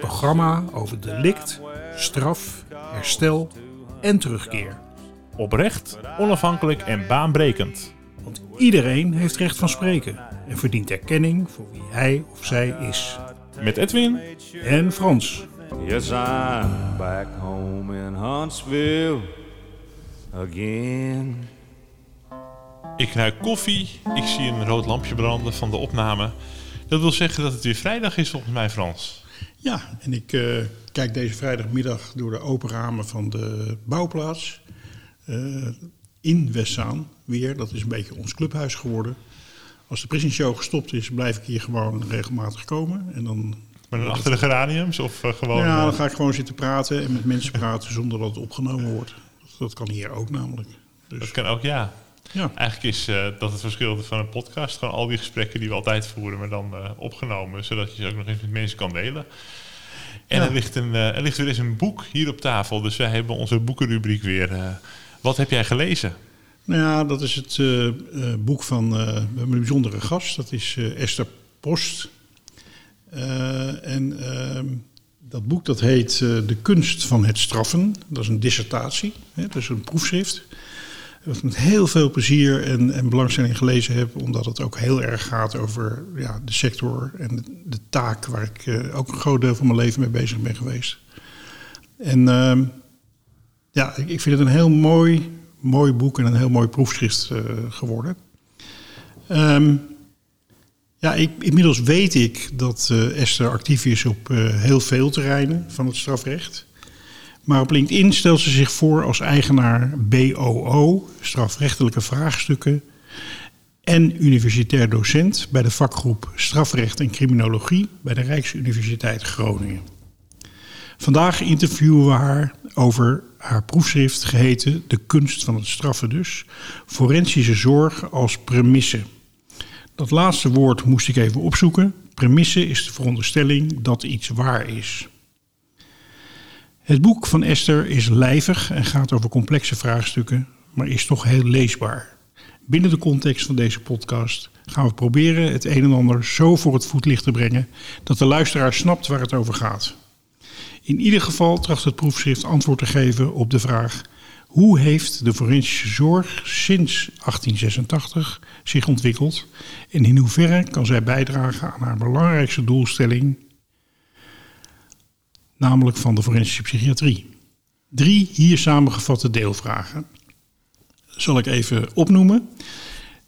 programma over delict, straf, herstel en terugkeer. Oprecht, onafhankelijk en baanbrekend. Want iedereen heeft recht van spreken en verdient erkenning voor wie hij of zij is. Met Edwin En Frans. Yes, I'm back home in Huntsville again. Ik ruik koffie, ik zie een rood lampje branden van de opname. Dat wil zeggen dat het weer vrijdag is volgens mij, Frans. Ja, en ik eh, kijk deze vrijdagmiddag door de open ramen van de bouwplaats. eh, in Westzaan weer. Dat is een beetje ons clubhuis geworden. Als de Prison Show gestopt is, blijf ik hier gewoon regelmatig komen. En dan, Maar dan achter de geraniums of eh, gewoon... ja, dan ga ik gewoon zitten praten en met mensen praten zonder dat het opgenomen wordt. Dat kan hier ook namelijk. Dus, dat kan ook, ja. Ja. Eigenlijk is eh, dat het verschil van een podcast. Gewoon al die gesprekken die we altijd voeren, maar dan eh, opgenomen. Zodat je ze ook nog eens met mensen kan delen. En Ja. er, ligt een, eh, er ligt weer eens een boek hier op tafel. Dus wij hebben onze boekenrubriek weer. wat heb jij gelezen? Nou ja, dat is het boek van we hebben een bijzondere gast. Dat is Esther Post. En ehm, dat boek dat heet De kunst van het straffen. Dat is een dissertatie, hè, dat is een proefschrift. Wat ik met heel veel plezier en, en belangstelling gelezen heb. Omdat het ook heel erg gaat over ja, de sector en de, taak waar ik eh, ook een groot deel van mijn leven mee bezig ben geweest. En ehm, ja, ik, ik vind het een heel mooi, mooi boek en een heel mooi proefschrift eh, geworden. Ehm, ja, ik, inmiddels weet ik dat eh, Esther actief is op heel veel terreinen van het strafrecht. Maar op LinkedIn stelt ze zich voor als eigenaar BOO, strafrechtelijke vraagstukken, en universitair docent bij de vakgroep Strafrecht en Criminologie bij de Rijksuniversiteit Groningen. Vandaag interviewen we haar over haar proefschrift geheten De kunst van het straffen dus. Forensische zorg als premisse. Dat laatste woord moest ik even opzoeken. Premisse is de veronderstelling dat iets waar is. Het boek van Esther is lijvig en gaat over complexe vraagstukken, maar is toch heel leesbaar. Binnen de context van deze podcast gaan we proberen het een en ander zo voor het voetlicht te brengen dat de luisteraar snapt waar het over gaat. In ieder geval tracht het proefschrift antwoord te geven op de vraag: hoe heeft de forensische zorg sinds 1886 zich ontwikkeld en in hoeverre kan zij bijdragen aan haar belangrijkste doelstelling, namelijk van de forensische psychiatrie? Drie hier samengevatte deelvragen. Zal ik even opnoemen.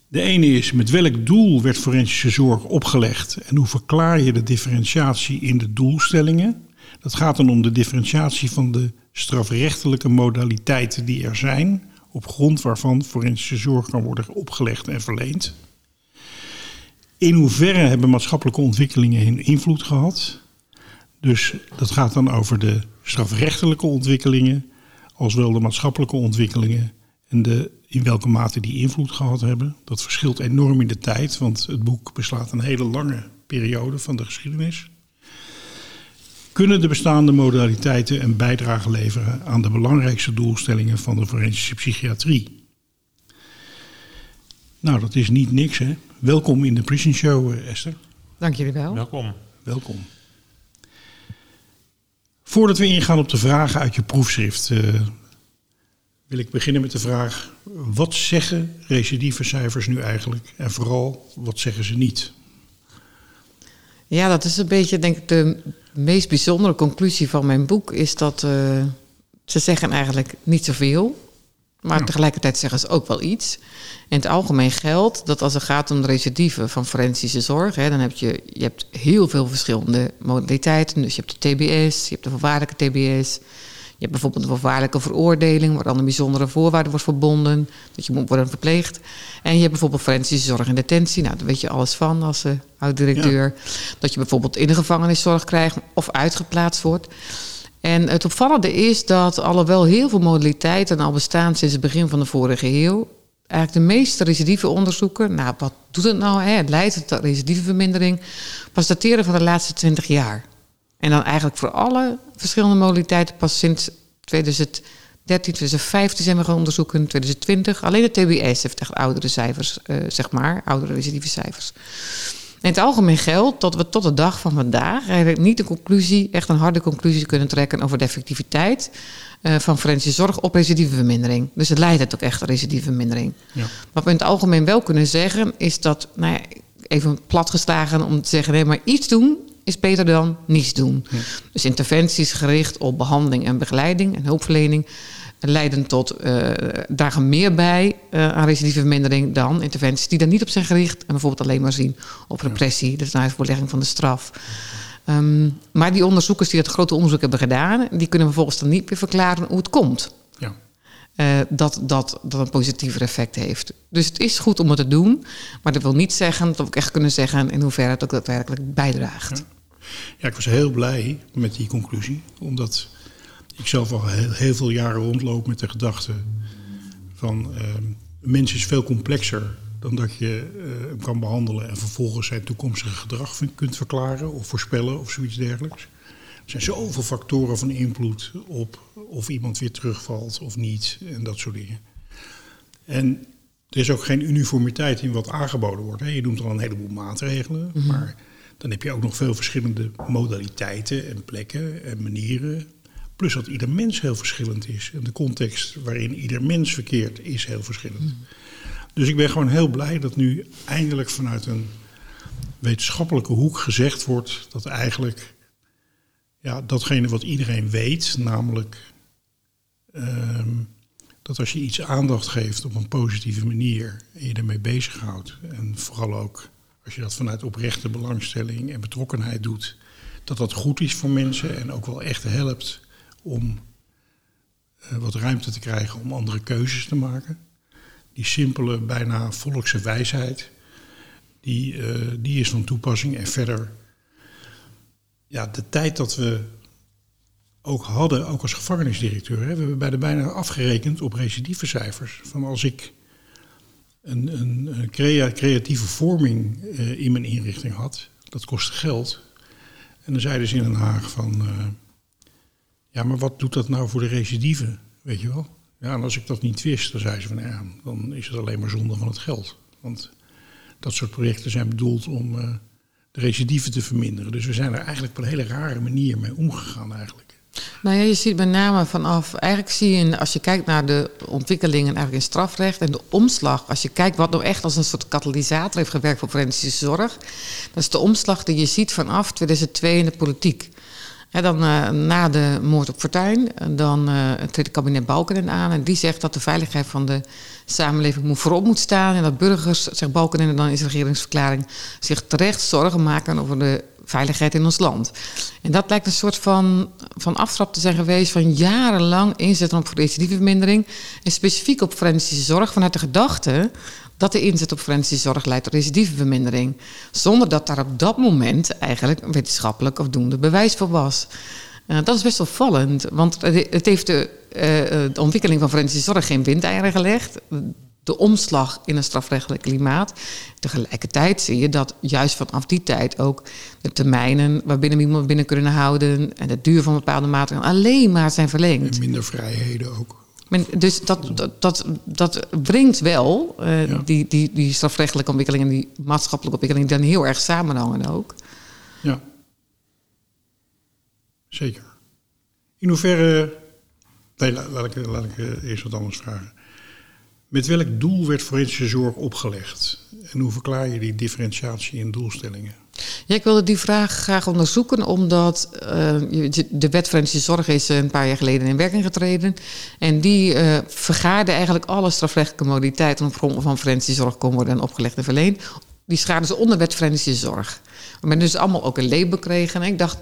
De ene is met welk doel werd forensische zorg opgelegd en hoe verklaar je de differentiatie in de doelstellingen? Dat gaat dan om de differentiatie van de strafrechtelijke modaliteiten die er zijn, op grond waarvan forensische zorg kan worden opgelegd en verleend. In hoeverre hebben maatschappelijke ontwikkelingen hun invloed gehad? Dus dat gaat dan over de strafrechtelijke ontwikkelingen, als wel de maatschappelijke ontwikkelingen en de, in welke mate die invloed gehad hebben. Dat verschilt enorm in de tijd, want het boek beslaat een hele lange periode van de geschiedenis. Kunnen de bestaande modaliteiten een bijdrage leveren aan de belangrijkste doelstellingen van de forensische psychiatrie? Nou, dat is niet niks, hè? Welkom in de Prison Show, eh, Esther. Dank jullie wel. Welkom. Welkom. Voordat we ingaan op de vragen uit je proefschrift, eh, wil ik beginnen met de vraag: wat zeggen recidivecijfers nu eigenlijk? En vooral, wat zeggen ze niet? Ja, dat is een beetje, denk ik, de meest bijzondere conclusie van mijn boek. Is dat eh, ze zeggen eigenlijk niet zoveel. Maar Ja. tegelijkertijd zeggen ze ook wel iets. In het algemeen geldt dat als het gaat om de recidieven van forensische zorg, hè, dan heb je, je hebt heel veel verschillende modaliteiten. Dus je hebt de TBS, je hebt de voorwaardelijke TBS, Je hebt bijvoorbeeld een voorwaardelijke veroordeling, waar dan een bijzondere voorwaarde wordt verbonden, dat je moet worden verpleegd. En je hebt bijvoorbeeld forensische zorg en detentie. Nou, daar weet je alles van als uh, oud-directeur. Dat je bijvoorbeeld in de gevangeniszorg krijgt of uitgeplaatst wordt. En het opvallende is dat alhoewel heel veel modaliteiten al bestaan sinds het begin van de vorige eeuw, eigenlijk de meeste recidiveonderzoeken, nou wat doet het nou? Hè? Het leidt tot recidivevermindering, pas dateren van de laatste 20 jaar. En dan eigenlijk voor alle verschillende modaliteiten pas sinds 2013, 2015 zijn we gaan onderzoeken, 2020. Alleen de TBS heeft echt oudere cijfers, uh, zeg maar, oudere recidieve cijfers. In het algemeen geldt dat we tot de dag van vandaag eigenlijk niet een conclusie, echt een harde conclusie kunnen trekken over de effectiviteit uh, van forensische zorg op recidievevermindering. Dus het leidt het ook echt tot recidievevermindering. Ja. Wat we in het algemeen wel kunnen zeggen, is dat, nou ja, even platgeslagen om te zeggen, nee, maar iets doen is beter dan niets doen. Ja. Dus interventies gericht op behandeling en begeleiding en hulpverlening leiden tot, uh, dragen meer bij uh, aan recidivevermindering dan interventies die daar niet op zijn gericht en bijvoorbeeld alleen maar zien op repressie, dus naar voorlegging van de straf. Um, maar die onderzoekers die dat grote onderzoek hebben gedaan, die kunnen vervolgens dan niet meer verklaren hoe het komt. Ja. Uh, dat, dat dat een positiever effect heeft. Dus het is goed om het te doen, maar dat wil niet zeggen dat we ook echt kunnen zeggen in hoeverre het ook daadwerkelijk bijdraagt. Ja. ja, ik was heel blij met die conclusie, omdat ik zelf al heel, heel veel jaren rondloop met de gedachte van uh, een mens is veel complexer dan dat je uh, hem kan behandelen en vervolgens zijn toekomstige gedrag kunt verklaren of voorspellen of zoiets dergelijks. Er zijn zoveel factoren van invloed op of iemand weer terugvalt of niet en dat soort dingen. En er is ook geen uniformiteit in wat aangeboden wordt. Hè. Je noemt al een heleboel maatregelen, mm -hmm. maar dan heb je ook nog veel verschillende modaliteiten en plekken en manieren Plus dat ieder mens heel verschillend is. En de context waarin ieder mens verkeert is heel verschillend. Hmm. Dus ik ben gewoon heel blij dat nu eindelijk vanuit een wetenschappelijke hoek gezegd wordt dat eigenlijk ja, datgene wat iedereen weet, namelijk uh, dat als je iets aandacht geeft op een positieve manier en je ermee bezighoudt, en vooral ook als je dat vanuit oprechte belangstelling en betrokkenheid doet, dat dat goed is voor mensen en ook wel echt helpt om uh, wat ruimte te krijgen om andere keuzes te maken. Die simpele, bijna volkse wijsheid, die, uh, die is van toepassing. En verder, ja, de tijd dat we ook hadden, ook als gevangenisdirecteur, hè, we hebben bij de bijna afgerekend op recidivecijfers. Van als ik een, een, een creatieve vorming uh, in mijn inrichting had, dat kostte geld. En dan zeiden ze in Den Haag van ja, maar wat doet dat nou voor de recidive, weet je wel? Ja, en als ik dat niet wist, dan zei ze van ja, dan is het alleen maar zonde van het geld. Want dat soort projecten zijn bedoeld om uh, de recidive te verminderen. Dus we zijn er eigenlijk op een hele rare manier mee omgegaan eigenlijk. Nou ja, je ziet met name vanaf, eigenlijk zie je als je kijkt naar de ontwikkelingen eigenlijk in strafrecht en de omslag, als je kijkt wat nou echt als een soort katalysator heeft gewerkt voor forensische zorg, dat is de omslag die je ziet vanaf 2002 in de politiek dan uh, na de moord op Fortuyn, dan uh, treedt het kabinet Balkenende aan. En die zegt dat de veiligheid van de samenleving moet voorop moet staan. En dat burgers, zegt Balkenende dan in zijn regeringsverklaring, zich terecht zorgen maken over de veiligheid in ons land. En dat lijkt een soort van, van aftrap te zijn geweest van jarenlang inzetten op recidivevermindering. En specifiek op forensische zorg vanuit de gedachte dat de inzet op forensische zorg leidt tot recidivevermindering. Zonder dat daar op dat moment eigenlijk wetenschappelijk of doende bewijs voor was. Uh, dat is best wel vallend, want het heeft de, uh, de ontwikkeling van forensische zorg geen windeieren gelegd. De omslag in een strafrechtelijk klimaat. Tegelijkertijd zie je dat juist vanaf die tijd ook de termijnen waarbinnen we iemand binnen kunnen houden en de duur van bepaalde maatregelen alleen maar zijn verlengd. En minder vrijheden ook. Dus dat, dat, dat, dat brengt wel uh, die, die, die strafrechtelijke ontwikkeling en die maatschappelijke ontwikkeling dan heel erg samenhangen ook. Ja, zeker. In hoeverre. Nee, laat, ik, laat ik uh, eerst wat anders vragen. Met welk doel werd forensische zorg opgelegd? En hoe verklaar je die differentiatie in doelstellingen? Ja, ik wilde die vraag graag onderzoeken, omdat uh, de wet forensische zorg is een paar jaar geleden in werking getreden. En die uh, vergaarde eigenlijk alle strafrechtelijke modaliteiten op grond van forensische zorg kon worden opgelegd en verleend. Die schaarden ze onder wet forensische zorg. We hebben dus allemaal ook een label gekregen. En ik dacht,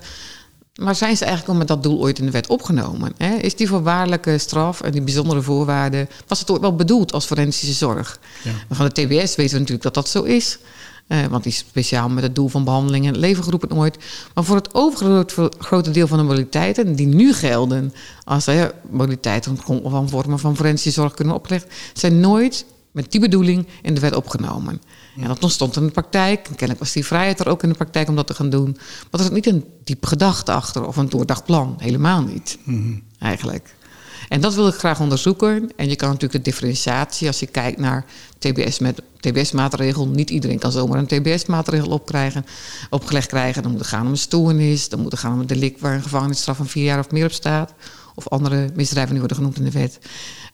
Maar zijn ze eigenlijk al met dat doel ooit in de wet opgenomen? Hè? Is die voorwaardelijke straf en die bijzondere voorwaarden... was het ooit wel bedoeld als forensische zorg? Ja. En Van de TBS weten we natuurlijk dat dat zo is. Eh, want die is speciaal met het doel van behandeling en het leven geroepen nooit. Maar voor het overgrote deel van de modaliteiten die nu gelden... als hè, modaliteiten van vormen van forensische zorg kunnen opgelegd... zijn nooit met die bedoeling in de wet opgenomen. En dat ontstond in de praktijk. En kennelijk was die vrijheid er ook in de praktijk om dat te gaan doen. Maar er zat niet een diep gedachte achter of een doordacht plan. Helemaal niet, eigenlijk. En dat wil ik graag onderzoeken. En je kan natuurlijk de differentiatie, als je kijkt naar TBS met TBS-maatregel. Niet iedereen kan zomaar een TBS-maatregel opgelegd krijgen. Dan moet het gaan om een stoornis. Dan moet het gaan om een delict waar een gevangenisstraf van vier jaar of meer op staat. Of andere misdrijven die worden genoemd in de wet.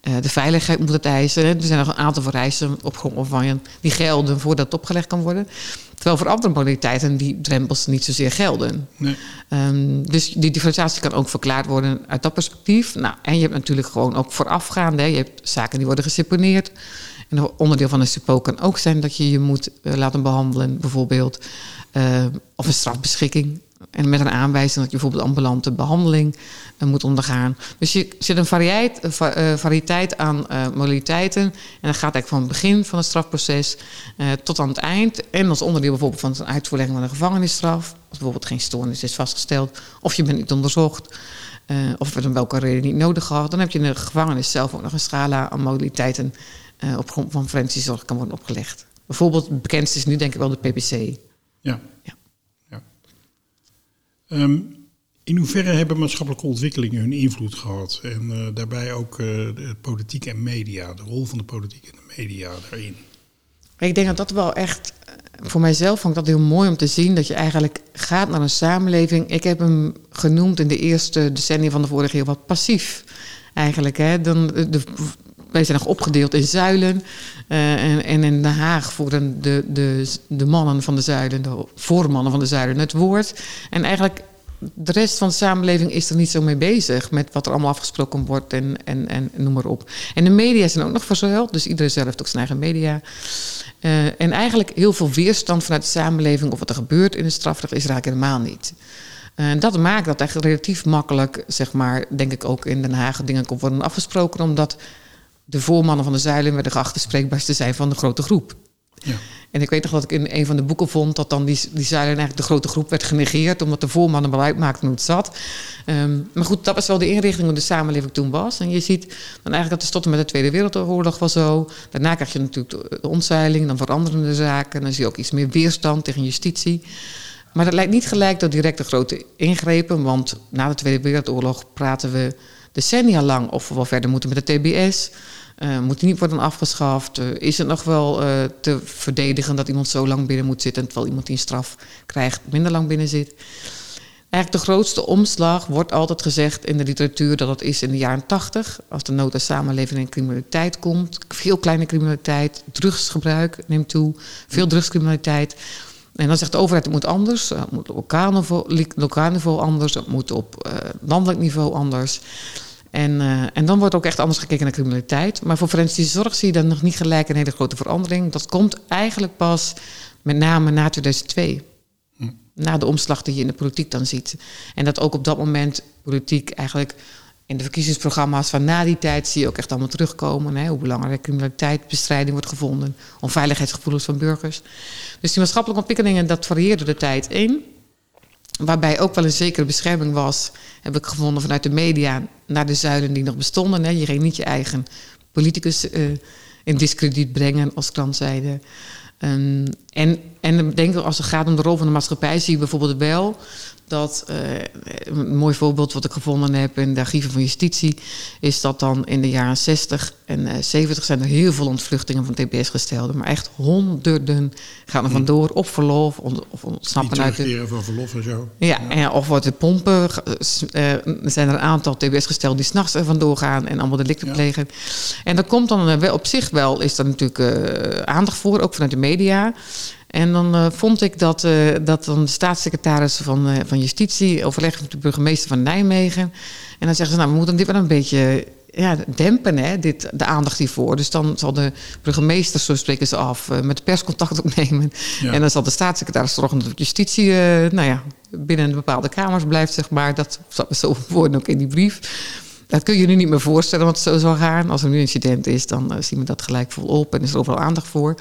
Uh, de veiligheid moet het eisen. Er zijn nog een aantal vereisten op grond van die gelden voordat het opgelegd kan worden. Terwijl voor andere modaliteiten die drempels niet zozeer gelden. Nee. Um, dus die differentiatie kan ook verklaard worden uit dat perspectief. Nou, en je hebt natuurlijk gewoon ook voorafgaande. Hè, je hebt zaken die worden geseponeerd. En een onderdeel van een SUPO kan ook zijn dat je je moet uh, laten behandelen, bijvoorbeeld. Uh, of een strafbeschikking. En met een aanwijzing dat je bijvoorbeeld ambulante behandeling uh, moet ondergaan. Dus je zit een variëteit, uh, variëteit aan uh, modaliteiten. En dat gaat eigenlijk van het begin van het strafproces tot aan het eind. En als onderdeel bijvoorbeeld van een uitvoerlegging van een gevangenisstraf. Als bijvoorbeeld geen stoornis is vastgesteld. Of je bent niet onderzocht. of het om welke reden niet nodig gehad. Dan heb je in de gevangenis zelf ook nog een scala aan modaliteiten. op grond van forensische zorg kan worden opgelegd. Bijvoorbeeld het bekendste is nu denk ik wel de PPC. Ja. ja. Um, in hoeverre hebben maatschappelijke ontwikkelingen hun invloed gehad? En uh, daarbij ook uh, de politiek en media, de rol van de politiek en de media daarin? Ik denk dat dat wel echt, voor mijzelf vond ik dat heel mooi om te zien dat je eigenlijk gaat naar een samenleving. Ik heb hem genoemd in de eerste decennia van de vorige eeuw wat passief eigenlijk. Hè. Dan, de, wij zijn nog opgedeeld in zuilen. Uh, en, en, in Den Haag voeren de, de, de mannen van de zuilen, de voormannen van de zuilen, het woord. En eigenlijk de rest van de samenleving is er niet zo mee bezig met wat er allemaal afgesproken wordt en, en, en noem maar op. En de media zijn ook nog verzuild, dus iedereen zelf heeft ook zijn eigen media. Uh, en eigenlijk heel veel weerstand vanuit de samenleving of wat er gebeurt in de strafrecht is eigenlijk helemaal niet. En dat maakt dat echt relatief makkelijk, zeg maar, denk ik ook in Den Haag dingen worden afgesproken, omdat de voormannen van de zuilen werden geacht de spreekbaarste zijn van de grote groep. Ja. En ik weet nog dat ik in een van de boeken vond dat dan die, die zuilen eigenlijk de grote groep werd genegeerd, omdat de voormannen wel uitmaakten hoe het zat. Um, maar goed, dat was wel de inrichting hoe de samenleving toen was. En je ziet dan eigenlijk dat het tot en met de Tweede Wereldoorlog was zo. Daarna krijg je natuurlijk de ontzeiling, dan veranderende zaken. Dan zie je ook iets meer weerstand tegen justitie. Maar dat lijkt niet gelijk tot directe grote ingrepen, want na de Tweede Wereldoorlog praten we decennia lang of we wel verder moeten met de TBS. Uh, moet die niet worden afgeschaft? Uh, is het nog wel uh, te verdedigen dat iemand zo lang binnen moet zitten... terwijl iemand die een straf krijgt minder lang binnen zit? Eigenlijk de grootste omslag wordt altijd gezegd in de literatuur... dat het is in de jaren tachtig, als de nood aan samenleving en criminaliteit komt. Veel kleine criminaliteit, drugsgebruik neemt toe, veel drugscriminaliteit... En dan zegt de overheid, het moet anders. Het moet op lokaal niveau, lokaal niveau anders. Het moet op landelijk niveau anders. En, uh, en dan wordt ook echt anders gekeken naar criminaliteit. Maar voor forensische zorg zie je dan nog niet gelijk een hele grote verandering. Dat komt eigenlijk pas met name na 2002. Hm. Na de omslag die je in de politiek dan ziet. En dat ook op dat moment politiek eigenlijk in de verkiezingsprogramma's van na die tijd zie je ook echt allemaal terugkomen. Hè, hoe belangrijk criminaliteitsbestrijding wordt gevonden. Onveiligheidsgevoelens van burgers. Dus die maatschappelijke ontwikkelingen, dat varieert door de tijd in. Waarbij ook wel een zekere bescherming was, heb ik gevonden vanuit de media, naar de zuilen die nog bestonden. Hè. Je ging niet je eigen politicus uh, in discrediet brengen, als krant zeiden. Um, en, en ik denk als het gaat om de rol van de maatschappij, zie je bijvoorbeeld wel dat uh, een mooi voorbeeld wat ik gevonden heb in de archieven van justitie, is dat dan in de jaren 60 en uh, 70 zijn er heel veel ontvluchtingen van TBS gesteld. Maar echt honderden gaan er vandoor op verlof of ontsnappen uit de... van verlof en zo. Ja, ja. En, of wordt de pompen, uh, zijn er een aantal TBS gesteld die s'nachts er vandoor gaan en allemaal delicten ja. plegen. En dat komt dan op zich wel, is er natuurlijk aandacht voor, ook vanuit de media. En dan uh, vond ik dat, uh, dat dan de staatssecretaris van, uh, van Justitie overlegde met de burgemeester van Nijmegen. En dan zeggen ze, nou, we moeten dit wel een beetje ja, dempen, hè, dit, de aandacht hiervoor. Dus dan zal de burgemeester, zo spreken ze af, met de perscontact opnemen. Ja. En dan zal de staatssecretaris zorgen dat justitie, nou ja, binnen bepaalde kamers blijft, zeg maar. Dat zo woorden ook in die brief. Dat kun je nu niet meer voorstellen wat het zo zal gaan. Als er nu een incident is, dan zien we dat gelijk volop en is er overal aandacht voor.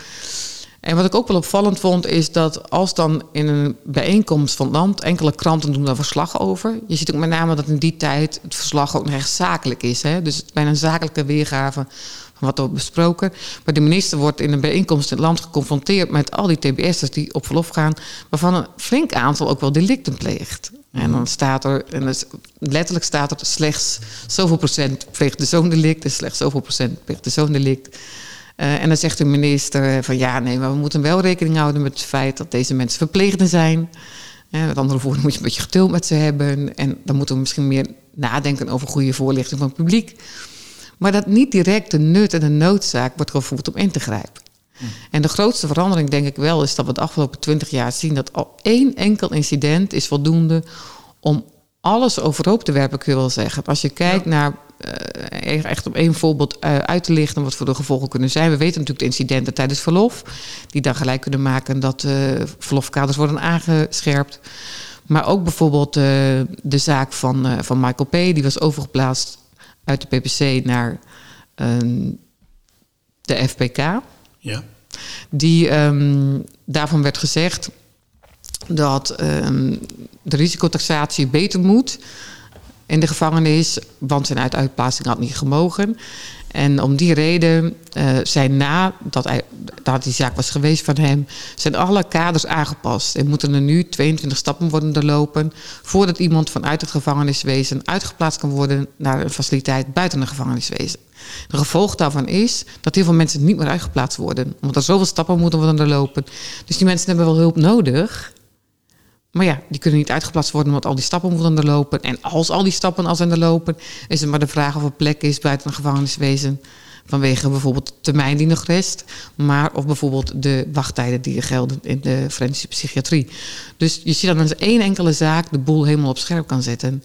En wat ik ook wel opvallend vond, is dat als dan in een bijeenkomst van het land enkele kranten doen daar verslag over. Je ziet ook met name dat in die tijd het verslag ook nog echt zakelijk is. Hè? Dus het bijna een zakelijke weergave van wat er wordt besproken. Maar de minister wordt in een bijeenkomst in het land geconfronteerd met al die TBS'ers die op verlof gaan, waarvan een flink aantal ook wel delicten pleegt. En dan staat er, en letterlijk staat er slechts zoveel procent pleegt de zoon delict, en slechts zoveel procent pleegt de zoon delict. Uh, en dan zegt de minister van ja, nee, maar we moeten wel rekening houden met het feit dat deze mensen verpleegden zijn. Uh, met andere woorden moet je een beetje geduld met ze hebben. En dan moeten we misschien meer nadenken over goede voorlichting van het publiek. Maar dat niet direct de nut en de noodzaak wordt gevoeld om in te grijpen. Hm. En de grootste verandering denk ik wel is dat we de afgelopen twintig jaar zien dat al één enkel incident is voldoende om alles overhoop te werpen, kun je wel zeggen. Als je kijkt ja. naar uh, echt om één voorbeeld uh, uit te lichten wat voor de gevolgen kunnen zijn. We weten natuurlijk de incidenten tijdens verlof, die dan gelijk kunnen maken dat uh, verlofkaders worden aangescherpt. Maar ook bijvoorbeeld de zaak van, van Michael P., die was overgeplaatst uit de PPC naar um, de FPK. Ja. Die um, daarvan werd gezegd dat um, de risicotaxatie beter moet in de gevangenis, want zijn uit uitplaatsing had niet gemogen. En om die reden uh, zijn na dat, hij, dat die zaak was geweest van hem, zijn alle kaders aangepast. En moeten er nu 22 stappen worden doorlopen voordat iemand vanuit het gevangeniswezen uitgeplaatst kan worden naar een faciliteit buiten het gevangeniswezen. De gevolg daarvan is dat heel veel mensen niet meer uitgeplaatst worden, omdat er zoveel stappen moeten worden doorlopen. Dus die mensen hebben wel hulp nodig. Maar ja, die kunnen niet uitgeplaatst worden omdat al die stappen moeten onderlopen. En als al die stappen al zijn doorlopen, is het maar de vraag of er plek is buiten een gevangeniswezen. Vanwege bijvoorbeeld de termijn die nog rest. Maar of bijvoorbeeld de wachttijden die gelden in de forensische psychiatrie. Dus je ziet dat met één enkele zaak de boel helemaal op scherp kan zetten.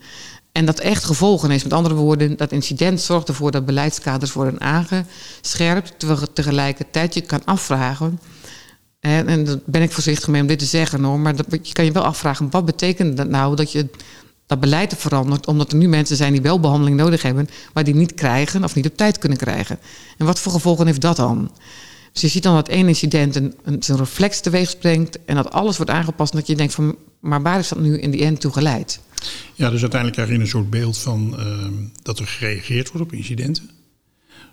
En dat echt gevolgen is. Met andere woorden, dat incident zorgt ervoor dat beleidskaders worden aangescherpt. Terwijl tegelijkertijd je kan afvragen en, en daar ben ik voorzichtig mee om dit te zeggen hoor. Maar dat, je kan je wel afvragen, wat betekent dat nou dat je dat beleid verandert, omdat er nu mensen zijn die wel behandeling nodig hebben, maar die niet krijgen of niet op tijd kunnen krijgen. En wat voor gevolgen heeft dat dan? Dus je ziet dan dat één incident een, een, reflex teweeg springt en dat alles wordt aangepast en dat je denkt van, maar waar is dat nu in die end toe geleid? Ja, dus uiteindelijk krijg je een soort beeld van uh, dat er gereageerd wordt op incidenten.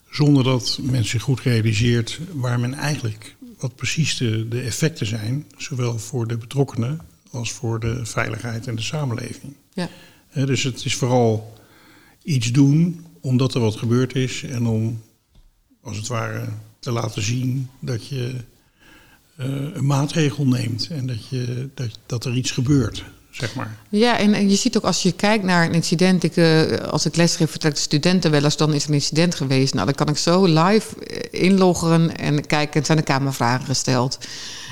Zonder dat men zich goed realiseert waar men eigenlijk wat precies de, de effecten zijn, zowel voor de betrokkenen als voor de veiligheid en de samenleving. Ja. He, dus het is vooral iets doen omdat er wat gebeurd is en om, als het ware, te laten zien dat je uh, een maatregel neemt en dat, je, dat, dat er iets gebeurt. Zeg maar. Ja, en, je ziet ook als je kijkt naar een incident. Ik, uh, als ik lesgeef, vertrekt studenten wel eens. Dan is er een incident geweest. Nou, dan kan ik zo live inloggen en kijken. zijn de kamervragen gesteld.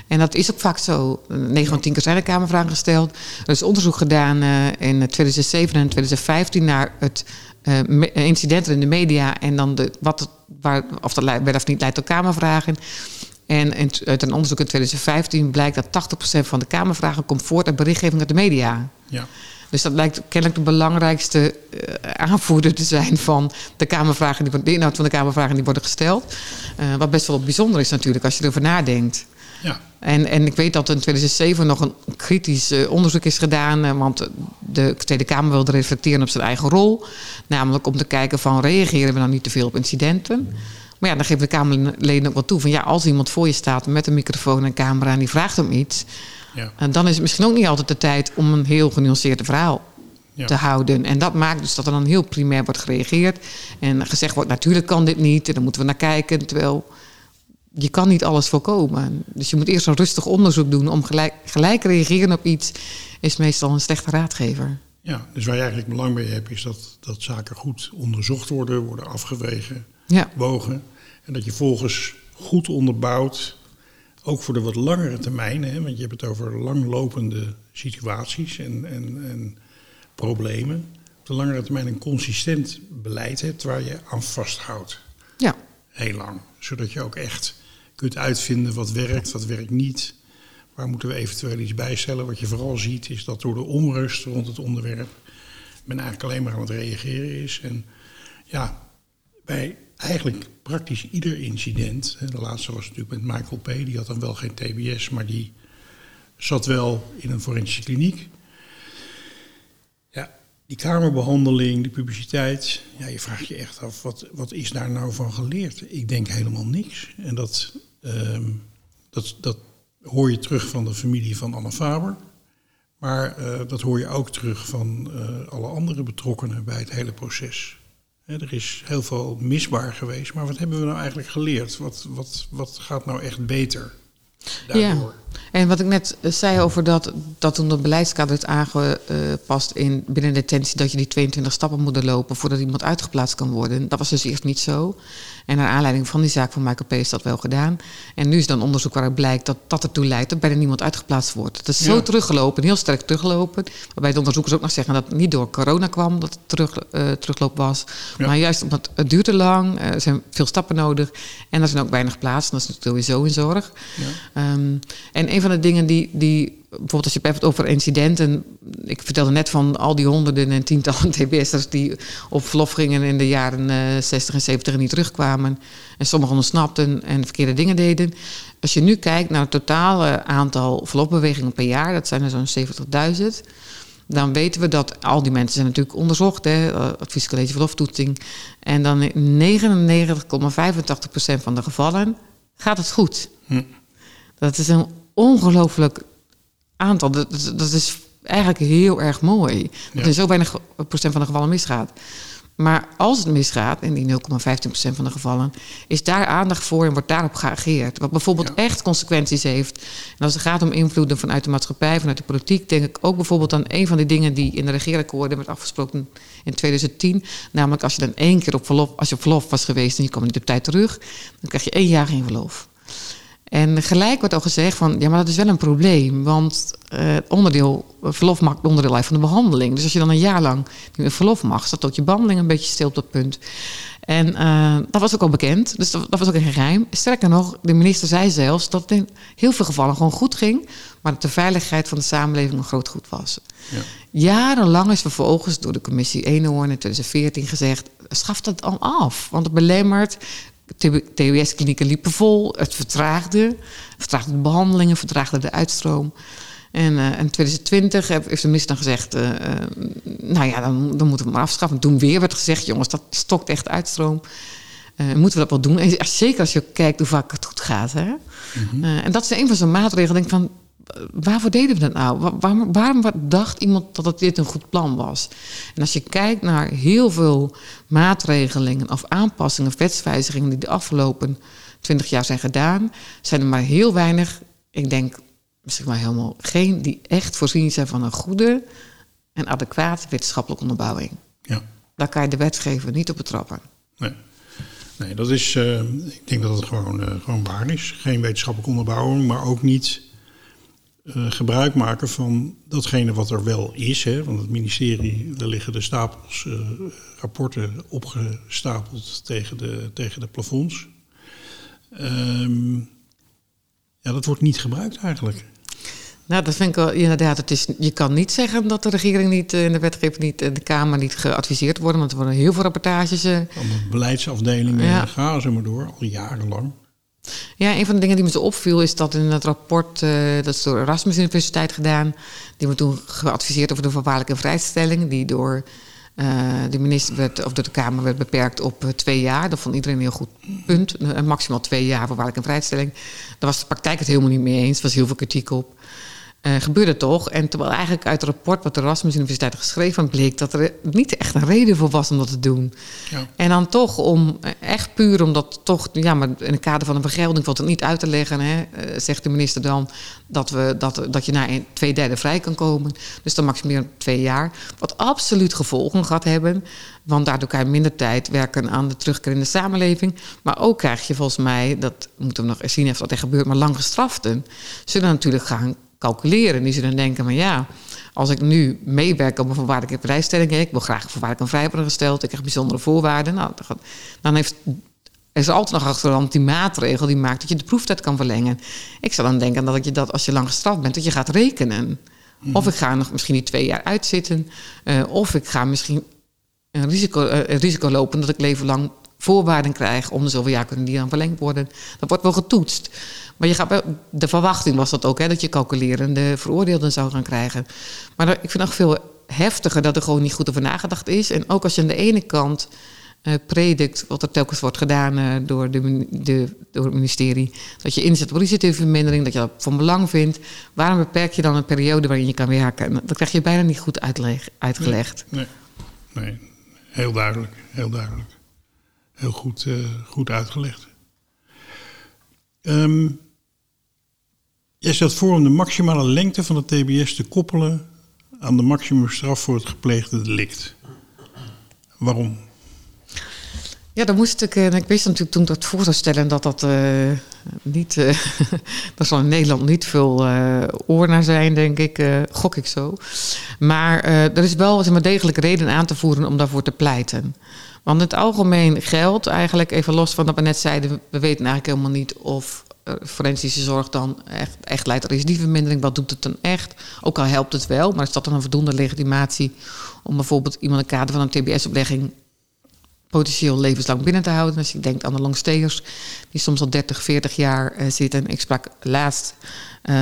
En dat is ook vaak zo. 9 van 10 keer zijn er kamervragen gesteld. Er is onderzoek gedaan uh, in 2007 en 2015 naar het uh, incidenten in de media. En dan de, wat, waar, of dat werd of niet leidt tot kamervragen. En uit een onderzoek in 2015 blijkt dat 80% van de Kamervragen komt voort uit berichtgeving uit de media. Ja. Dus dat lijkt kennelijk de belangrijkste uh, aanvoerder te zijn van de, kamervragen die, de inhoud van de Kamervragen die worden gesteld. Uh, wat best wel bijzonder is natuurlijk als je erover nadenkt. Ja. En, en ik weet dat in 2007 nog een kritisch uh, onderzoek is gedaan. want de Tweede Kamer wilde reflecteren op zijn eigen rol. Namelijk om te kijken van reageren we nou niet te veel op incidenten. Maar ja, dan geven de Kamerleden ook wel toe van ja, als iemand voor je staat met een microfoon en camera en die vraagt om iets, ja. dan is het misschien ook niet altijd de tijd om een heel genuanceerd verhaal ja. te houden. En dat maakt dus dat er dan heel primair wordt gereageerd en gezegd wordt natuurlijk kan dit niet en dan moeten we naar kijken. Terwijl je kan niet alles voorkomen. Dus je moet eerst een rustig onderzoek doen om gelijk, gelijk reageren op iets, is meestal een slechte raadgever. Ja, dus waar je eigenlijk belang bij hebt, is dat, dat zaken goed onderzocht worden, worden afgewegen, ja. wogen. En dat je volgens goed onderbouwt, ook voor de wat langere termijn, hè, want je hebt het over langlopende situaties en, en, en problemen. Op de langere termijn een consistent beleid hebt waar je aan vasthoudt. Ja. Heel lang. Zodat je ook echt kunt uitvinden wat werkt, wat werkt niet. Waar moeten we eventueel iets bijstellen? Wat je vooral ziet is dat door de onrust rond het onderwerp men eigenlijk alleen maar aan het reageren is. En ja, bij eigenlijk praktisch ieder incident. De laatste was natuurlijk met Michael P. Die had dan wel geen TBS, maar die zat wel in een forensische kliniek. Ja, die kamerbehandeling, die publiciteit. Ja, je vraagt je echt af, wat, wat is daar nou van geleerd? Ik denk helemaal niks. En dat, ehm, dat, dat hoor je terug van de familie van Anne Faber. Maar uh, dat hoor je ook terug van uh, alle andere betrokkenen bij het hele proces. Er is heel veel misbaar geweest, maar wat hebben we nou eigenlijk geleerd? Wat, wat, wat gaat nou echt beter daardoor? Ja. En wat ik net zei over dat, dat toen dat beleidskader is aangepast in binnen detentie, dat je die 22 stappen moet lopen voordat iemand uitgeplaatst kan worden. Dat was dus eerst niet zo. En naar aanleiding van die zaak van Michael P. is dat wel gedaan. En nu is dan onderzoek waaruit blijkt dat dat ertoe leidt dat bijna niemand uitgeplaatst wordt. Het is zo teruggelopen, heel sterk teruggelopen. Waarbij de onderzoekers ook nog zeggen dat het niet door corona kwam dat het terug, uh, terugloop was. Ja. Maar juist omdat het duurt te lang, er zijn veel stappen nodig. En er zijn ook weinig plaatsen. Dat is natuurlijk sowieso in zorg. Ja. Um, en een van de dingen die, die bijvoorbeeld als je het hebt over incidenten. Ik vertelde net van al die honderden en tientallen TBS'ers die op verlof gingen in de jaren uh, 60 en 70 en niet terugkwamen. En sommigen ontsnapten en verkeerde dingen deden. Als je nu kijkt naar het totale aantal verlofbewegingen per jaar, dat zijn er zo'n 70.000. Dan weten we dat al die mensen zijn natuurlijk onderzocht, hè, adviescollege verloftoetsing. En dan in 99,85% van de gevallen gaat het goed. Hm. Dat is een ongelooflijk aantal. Dat, dat, is eigenlijk heel erg mooi. Dat er zo weinig procent van de gevallen misgaat. Maar als het misgaat, in die 0,15% van de gevallen, is daar aandacht voor en wordt daarop geageerd. Wat bijvoorbeeld echt consequenties heeft. En als het gaat om invloeden vanuit de maatschappij, vanuit de politiek, denk ik ook bijvoorbeeld aan een van die dingen die in de regeerakkoorden werd afgesproken in 2010. Namelijk als je dan één keer op verlof, als je op verlof was geweest en je komt niet op tijd terug, dan krijg je één jaar geen verlof. En gelijk wordt al gezegd van, ja, maar dat is wel een probleem. Want uh, onderdeel, verlof maakt onderdeel uit van de behandeling. Dus als je dan een jaar lang niet meer verlof mag, staat ook je behandeling een beetje stil op dat punt. En uh, dat was ook al bekend, dus dat, dat, was ook een geheim. Sterker nog, de minister zei zelfs dat het in heel veel gevallen gewoon goed ging, maar dat de veiligheid van de samenleving een groot goed was. Ja. Jarenlang is vervolgens door de commissie Eenhoorn in 2014 gezegd, schaf dat al af, want het belemmert TBS-klinieken liepen vol. Het vertraagde. Vertraagde de behandelingen, vertraagde de uitstroom. En uh, in 2020 heeft de minister dan gezegd... Uh, nou ja, dan, dan moeten we maar afschaffen. toen weer werd gezegd... jongens, dat stokt echt uitstroom. Uh, moeten we dat wel doen? En zeker als je kijkt hoe vaak het goed gaat. Hè? Mm -hmm. en dat is een van zo'n maatregelen. Denk van, waarvoor deden we dat nou? Waarom, waarom dacht iemand dat het dit een goed plan was? En als je kijkt naar heel veel maatregelingen of aanpassingen, wetswijzigingen die de afgelopen twintig jaar zijn gedaan, zijn er maar heel weinig, ik denk misschien maar helemaal geen, die echt voorzien zijn van een goede en adequate wetenschappelijke onderbouwing. Ja. Daar kan je de wetgever niet op betrappen. Nee. Nee, dat is, uh, ik denk dat het gewoon, uh, gewoon waar is. Geen wetenschappelijke onderbouwing, maar ook niet uh, gebruik maken van datgene wat er wel is. Hè? Want het ministerie, daar liggen de stapels uh, rapporten opgestapeld tegen de, tegen de plafonds. Um, ja, dat wordt niet gebruikt eigenlijk. Nou, dat vind ik wel inderdaad. Het is, je kan niet zeggen dat de regering niet en de wetgever niet de Kamer niet geadviseerd worden. Want er worden heel veel rapportages. Uh, beleidsafdelingen ja. gaan ze maar door, al jarenlang. Ja, een van de dingen die me zo opviel is dat in het rapport, uh, dat is door Erasmus Universiteit gedaan, die we toen geadviseerd over de voorwaardelijke vrijstelling, die door uh, de minister of door de Kamer werd beperkt op uh, twee jaar. Dat vond iedereen een heel goed punt. maximaal twee jaar voorwaardelijke vrijstelling. Daar was de praktijk het helemaal niet mee eens. Er was heel veel kritiek op uh, gebeurde toch. En terwijl eigenlijk uit het rapport wat de Erasmus Universiteit geschreven bleek dat er niet echt een reden voor was om dat te doen. Ja. En dan toch om echt puur omdat toch, ja, maar in het kader van een vergelding valt het niet uit te leggen, hè, zegt de minister dan dat, we, dat, dat je na een, twee derde vrij kan komen. Dus dan maximaal twee jaar. Wat absoluut gevolgen gaat hebben. Want daardoor kan je minder tijd werken aan de terugkeer in de samenleving. Maar ook krijg je volgens mij, dat moeten we nog eens zien of dat er gebeurt, maar lang gestraften zullen natuurlijk gaan calculeren. Die zullen denken, maar ja, als ik nu meewerk op een voorwaardelijke vrijstelling... ik wil graag voorwaardelijk een vrij worden gesteld... ik krijg bijzondere voorwaarden... Nou, dan heeft er is altijd nog achterhand die maatregel die maakt dat je de proeftijd kan verlengen. Ik zou dan denken dat je dat als je lang gestraft bent, dat je gaat rekenen. Of ik ga nog misschien die twee jaar uitzitten. Uh, of ik ga misschien een risico, uh, een risico lopen dat ik leven lang voorwaarden krijg. Om de zoveel jaar kunnen die dan verlengd worden. Dat wordt wel getoetst. Maar je gaat, de verwachting was dat ook, hè, dat je calculerende veroordeelden zou gaan krijgen. Maar ik vind nog veel heftiger dat er gewoon niet goed over nagedacht is. En ook als je aan de ene kant uh, predikt, wat er telkens wordt gedaan uh, door, de, de, door het ministerie, dat je inzet op risicotievermindering, dat je dat van belang vindt. Waarom beperk je dan een periode waarin je kan werken? Dat krijg je bijna niet goed uitgelegd. Nee, nee, heel duidelijk, heel duidelijk. Heel goed, uh, goed uitgelegd. Um, jij stelt voor om de maximale lengte van de TBS te koppelen aan de maximumstraf voor het gepleegde delict. Waarom? Ja, dan moest ik. En ik wist natuurlijk toen dat voor te stellen dat dat uh, niet. Uh, dat zal in Nederland niet veel uh, oor naar zijn, denk ik. gok ik zo. Maar er is wel zeg maar, degelijk reden aan te voeren om daarvoor te pleiten. Want in het algemeen geldt eigenlijk, even los van dat we net zeiden, we weten eigenlijk helemaal niet of forensische zorg dan echt, echt leidt tot recidivevermindering. Wat doet het dan echt? Ook al helpt het wel, maar is dat dan een voldoende legitimatie om bijvoorbeeld iemand in het kader van een TBS-oplegging potentieel levenslang binnen te houden. Als je denkt aan de longstayers, die soms al 30, 40 jaar uh, zitten. Ik sprak laatst, uh,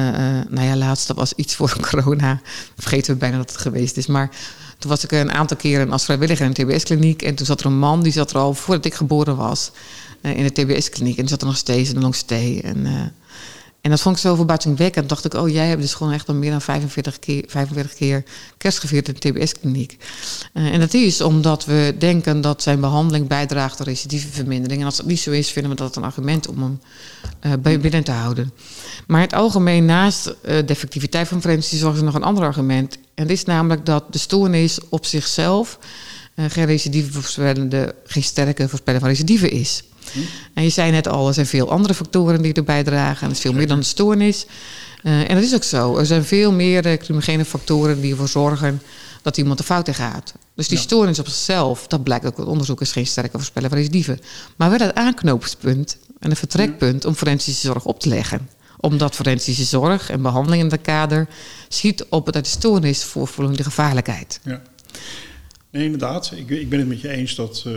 nou ja, laatst, dat was iets voor corona. Vergeten we bijna dat het geweest is. Maar toen was ik een aantal keren als vrijwilliger in een TBS-kliniek. En toen zat er een man, die zat er al voordat ik geboren was, in de TBS-kliniek. En zat er nog steeds in de longstay. En en dat vond ik zo verbazingwekkend. dacht ik, oh, jij hebt dus gewoon echt al meer dan 45 keer, 45 keer kerst gevierd in de TBS-kliniek. Uh, en dat is omdat we denken dat zijn behandeling bijdraagt aan recidivevermindering. En als dat niet zo is, vinden we dat een argument om hem binnen te houden. Maar het algemeen, naast uh, de effectiviteit van forensische is nog een ander argument. En dat is namelijk dat de stoornis op zichzelf geen geen sterke voorspeller van recidive is. En je zei net al, er zijn veel andere factoren die erbij dragen. En het is veel meer dan de stoornis. Uh, en dat is ook zo. Er zijn veel meer uh, factoren die ervoor zorgen dat iemand de fout in gaat. Dus die ja. stoornis op zichzelf, dat blijkt ook uit onderzoek, is geen sterke voorspeller van recidive. Maar wel het aanknopingspunt en een vertrekpunt om forensische zorg op te leggen. Omdat forensische zorg en behandeling in dat kader schiet op het uit de stoornis voor voldoende gevaarlijkheid. Ja. Nee, inderdaad. Ik, ik ben het met je eens dat uh,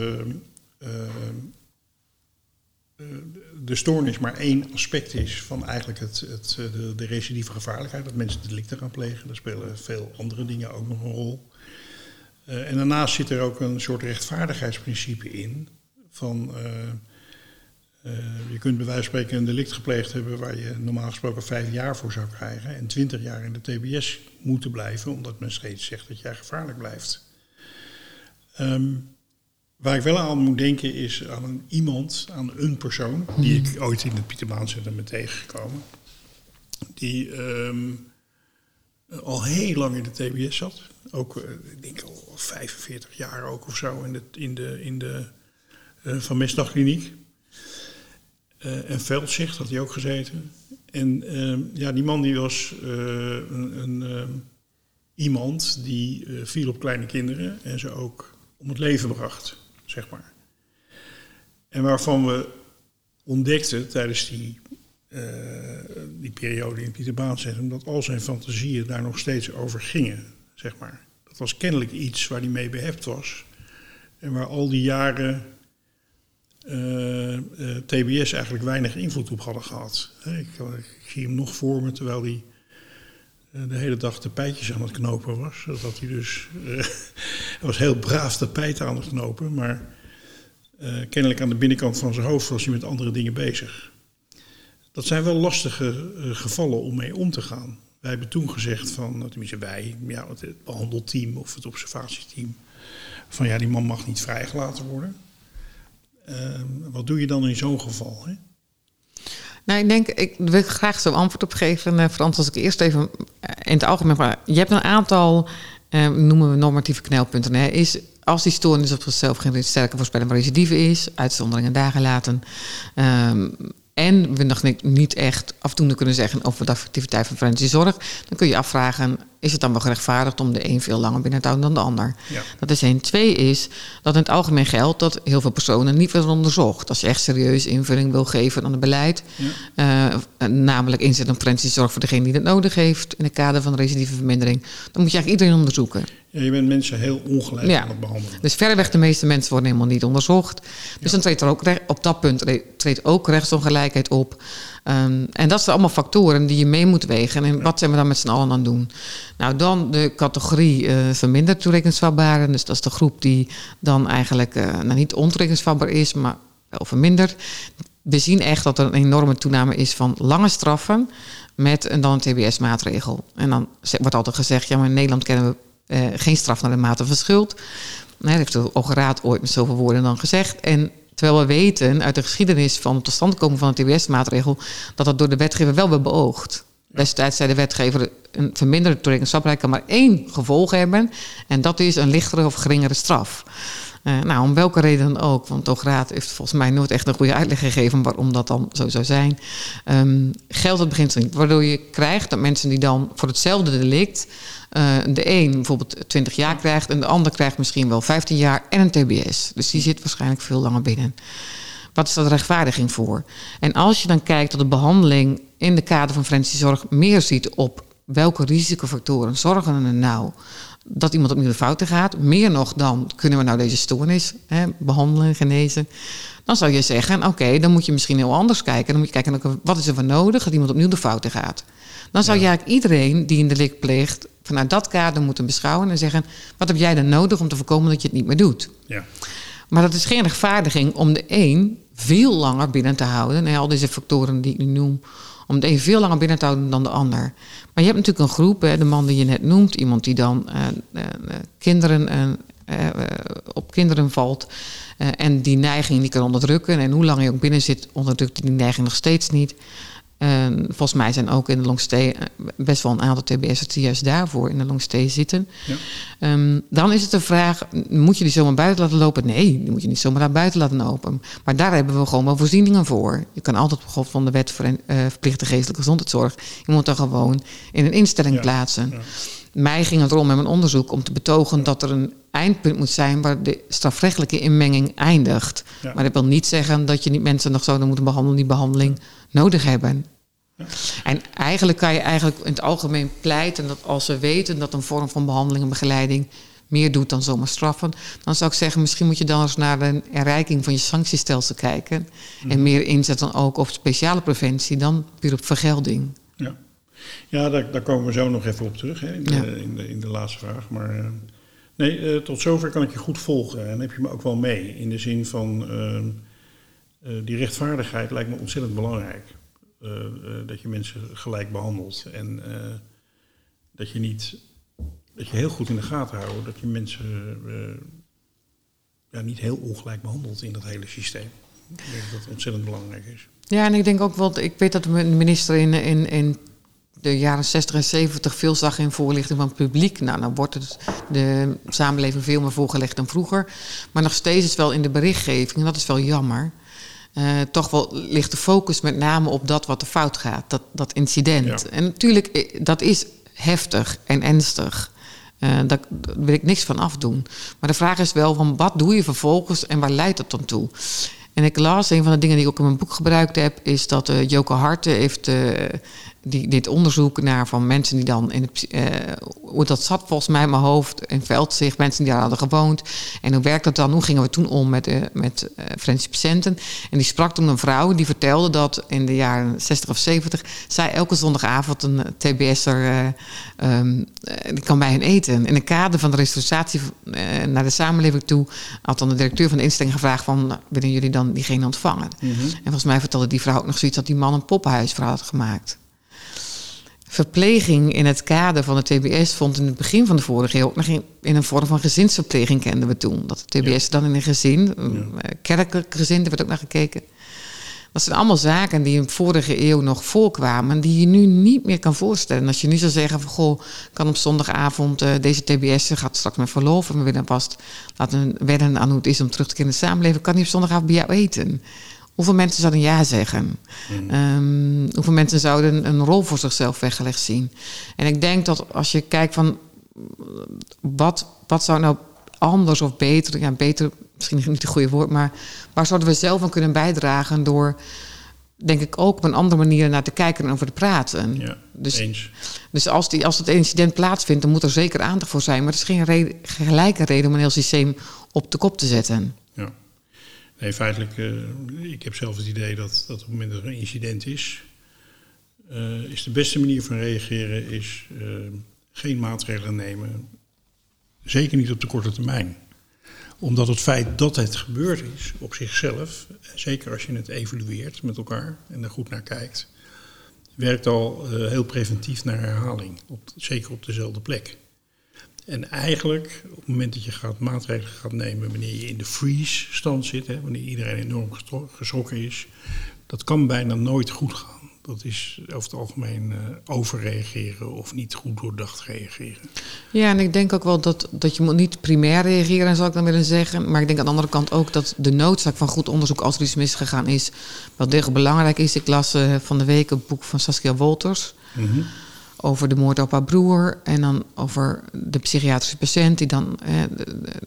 de stoornis maar één aspect is van eigenlijk het, het, de, de recidieve gevaarlijkheid. Dat mensen delicten gaan plegen. Daar spelen veel andere dingen ook nog een rol. Uh, en daarnaast zit er ook een soort rechtvaardigheidsprincipe in. Van, je kunt bij wijze van spreken een delict gepleegd hebben waar je normaal gesproken vijf jaar voor zou krijgen. En twintig jaar in de TBS moeten blijven, omdat men steeds zegt dat jij gevaarlijk blijft. Um, Waar ik wel aan moet denken is aan een iemand, aan een persoon, die ik ooit in het Pieterbaancentrum ben tegengekomen. Die um, al heel lang in de TBS zat. Ook, uh, ik denk al 45 jaar ook of zo in de, in de, in de uh, Van Mestdagkliniek. Uh, en Veldzicht had hij ook gezeten. En um, ja, die man die was een, een um, iemand die viel op kleine kinderen en ze ook om het leven bracht zeg maar. En waarvan we ontdekten tijdens die, uh, die periode in Pieter Baancentrum dat al zijn fantasieën daar nog steeds over gingen, zeg maar. Dat was kennelijk iets waar hij mee behept was. En waar al die jaren uh, uh, TBS eigenlijk weinig invloed op hadden gehad. Ik, ik, zie hem nog voor me terwijl hij de hele dag tapijtjes aan het knopen was. Dat hij dus. Hij was heel braaf tapijt aan het knopen, maar uh, kennelijk aan de binnenkant van zijn hoofd was hij met andere dingen bezig. Dat zijn wel lastige gevallen om mee om te gaan. Wij hebben toen gezegd van, tenminste wij, ja, het behandelteam of het observatieteam, van ja, die man mag niet vrijgelaten worden. wat doe je dan in zo'n geval? Hè? Nou, ik denk, ik wil graag zo'n antwoord op geven. Uh, Frans, als ik eerst even uh, in het algemeen. Maar je hebt een aantal, uh, noemen we normatieve knelpunten. Hè, is als die stoornis op zichzelf geen sterke voorspelling recidive is, uitzonderingen dagen laten. Um, en we nog niet- echt afdoende kunnen zeggen over de activiteit van forensische zorg, dan kun je afvragen, is het dan wel gerechtvaardigd om de een veel langer binnen te houden dan de ander? Ja. Dat is één. Twee is dat in het algemeen geldt dat heel veel personen niet worden onderzocht. Als je echt serieus invulling wil geven aan het beleid, Ja. eh, namelijk inzet op forensische zorg voor degene die het nodig heeft in het kader van de recidievevermindering, dan moet je eigenlijk iedereen onderzoeken. Ja, je bent mensen heel ongelijk Ja. aan het behandelen. Dus verreweg de meeste mensen worden helemaal niet onderzocht. Dus dan treedt er ook op dat punt re- treedt ook rechtsongelijkheid op. Ehm, en dat zijn allemaal factoren die je mee moet wegen. En wat zijn we dan met z'n allen aan het doen? Nou, dan de categorie eh verminderd toerekeningsvatbaren. Dus dat is de groep die dan eigenlijk eh, nou, niet ontoerekeningsvatbaar is, maar wel verminderd. We zien echt dat er een enorme toename is van lange straffen met een dan een TBS-maatregel. En dan wordt altijd gezegd, ja, maar in Nederland kennen we eh, geen straf naar de mate van schuld. Dat heeft de ooit met zoveel woorden dan gezegd. En terwijl we weten uit de geschiedenis van het tot stand komen van de TBS-maatregel... dat dat door de wetgever wel werd beoogd. Destijds zei de wetgever... een verminderde toerekeningsvatbaarheid kan maar één gevolg hebben... en dat is een lichtere of geringere straf. Eh, nou, om welke reden dan ook. Want Hoge Raad heeft volgens mij nooit echt een goede uitleg gegeven... waarom dat dan zo zou zijn. Ehm, geldt het beginsel niet. Waardoor je krijgt dat mensen die dan voor hetzelfde delict... eh, de een bijvoorbeeld 20 jaar krijgt... en de ander krijgt misschien wel 15 jaar en een TBS. Dus die zit waarschijnlijk veel langer binnen. Wat is de rechtvaardiging voor? En als je dan kijkt dat de behandeling in de kader van forensische zorg meer ziet op welke risicofactoren zorgen er nou dat iemand opnieuw de fouten gaat, meer nog dan kunnen we nou deze stoornis hè, behandelen, genezen, dan zou je zeggen, oké, dan moet je misschien heel anders kijken. Dan moet je kijken, wat is er voor nodig dat iemand opnieuw de fouten gaat. Dan zou je eigenlijk iedereen die een delict pleegt vanuit dat kader moeten beschouwen en zeggen, wat heb jij dan nodig om te voorkomen dat je het niet meer doet? Ja. Maar dat is geen rechtvaardiging om de een veel langer binnen te houden. En al deze factoren die ik nu noem. Om de een veel langer binnen te houden dan de ander. Maar je hebt natuurlijk een groep, hè, de man die je net noemt. Iemand die dan eh, eh, eh, kinderen, op kinderen valt. en die neiging die kan onderdrukken. En hoe lang je ook binnen zit, onderdrukt die neiging nog steeds niet. En volgens mij zijn ook in de longstay eh, best wel een aantal TBS'ers die juist daarvoor in de longstay zitten. Ja. Ehm, dan is het de vraag, moet je die zomaar buiten laten lopen? Nee, die moet je niet zomaar naar buiten laten lopen. Maar daar hebben we gewoon wel voorzieningen voor. Je kan altijd bijvoorbeeld van de wet voor een, eh, verplichte geestelijke gezondheidszorg... je moet dan gewoon in een instelling Ja, plaatsen. ja. Mij ging het erom met mijn onderzoek om te betogen dat er een eindpunt moet zijn... waar de strafrechtelijke inmenging eindigt. Maar dat wil niet zeggen dat je niet mensen nog zouden moeten behandelen... die behandeling nodig hebben. En eigenlijk kan je eigenlijk in het algemeen pleiten dat als we weten dat een vorm van behandeling en begeleiding meer doet dan zomaar straffen, dan zou ik zeggen, misschien moet je dan eens naar een herrijking van je sanctiestelsel kijken. En meer inzetten ook op speciale preventie dan puur op vergelding. Ja, ja daar, daar komen we zo nog even op terug hè, in, de, Ja. in, de, in de laatste vraag. Maar eh, nee, eh, tot zover kan ik je goed volgen en heb je me ook wel mee. In de zin van eh, die rechtvaardigheid lijkt me ontzettend belangrijk. Eh, eh, dat je mensen gelijk behandelt en eh, dat je niet, dat je heel goed in de gaten houdt dat je mensen eh, ja, niet heel ongelijk behandelt in dat hele systeem. Ik denk dat dat ontzettend belangrijk is. Ja, en ik denk ook wel, ik weet dat de minister in, in, in de jaren 60 en 70 veel zag in voorlichting van het publiek. Nou, dan wordt het de samenleving veel meer voorgelegd dan vroeger. Maar nog steeds is wel in de berichtgeving, en dat is wel jammer. Eh, toch wel ligt de focus met name op dat wat er fout gaat, dat, dat incident. Ja. En natuurlijk, eh, dat is heftig en ernstig. Eh, daar, wil ik niks van afdoen. Maar de vraag is wel van wat doe je vervolgens en waar leidt dat dan toe? En ik las, een van de dingen die ik ook in mijn boek gebruikt heb, is dat uh, Joke Harte heeft uh, die, dit onderzoek naar van mensen die dan in het, uh, hoe dat zat volgens mij in mijn hoofd, in Veldzicht, mensen die daar hadden gewoond. En hoe werkt dat dan? Hoe gingen we toen om met, uh, met uh, forensische patiënten? En die sprak toen een vrouw die vertelde dat in de jaren 60 of 70 zij elke zondagavond een TBS'er um, die kan bij hen eten. In het kader van de restauratie naar de samenleving toe had dan de directeur van de instelling gevraagd van willen jullie dan diegene ontvangen? Mhm. Mm -hmm. En volgens mij vertelde die vrouw ook nog zoiets dat die man een poppenhuis voor had gemaakt. Verpleging in het kader van de TBS vond in het begin van de vorige eeuw ook nog in, een vorm van gezinsverpleging kenden we toen. Dat de TBS ja. dan in een gezin, een ja. kerkelijk gezin, daar werd ook naar gekeken. Dat zijn allemaal zaken die in de vorige eeuw nog voorkwamen, die je nu niet meer kan voorstellen. Als je nu zou zeggen van goh, kan op zondagavond uh, deze TBS gaat straks met verlof en we willen vast laten wedden aan hoe het is om terug te keren in de samenleving, kan hij op zondagavond bij jou eten. Hoeveel mensen zouden ja zeggen? Ehm, hoeveel mensen zouden een rol voor zichzelf weggelegd zien? En ik denk dat als je kijkt van wat, wat zou nou anders of beter, ja, beter misschien niet het goede woord, maar waar zouden we zelf aan kunnen bijdragen door, denk ik, ook op een andere manier naar te kijken en over te praten. Ja, dus, eens. dus als, die, als het incident plaatsvindt, dan moet er zeker aandacht voor zijn. Maar het is geen reden, gelijke reden om een heel systeem op de kop te zetten. Nee, feitelijk, uh, ik heb zelf het idee dat, dat op het moment dat er een incident is, uh, is de beste manier van reageren is uh, geen maatregelen nemen. Zeker niet op de korte termijn. Omdat het feit dat het gebeurd is op zichzelf, zeker als je het evalueert met elkaar en er goed naar kijkt, werkt al heel preventief naar herhaling. Op, zeker op dezelfde plek. En eigenlijk, op het moment dat je gaat maatregelen gaat nemen wanneer je in de freeze-stand zit, hè, wanneer iedereen enorm geschrokken is, dat kan bijna nooit goed gaan. Dat is over het algemeen uh, overreageren of niet goed doordacht reageren. Ja, en ik denk ook wel dat, dat je moet niet primair reageren, zou ik dan willen zeggen. Maar ik denk aan de andere kant ook dat de noodzaak van goed onderzoek als er iets misgegaan is, wel degelijk belangrijk is. Ik las uh, van de week een boek van Saskia Wolters. Mm -hmm over de moord op haar broer en dan over de psychiatrische patiënt die dan eh,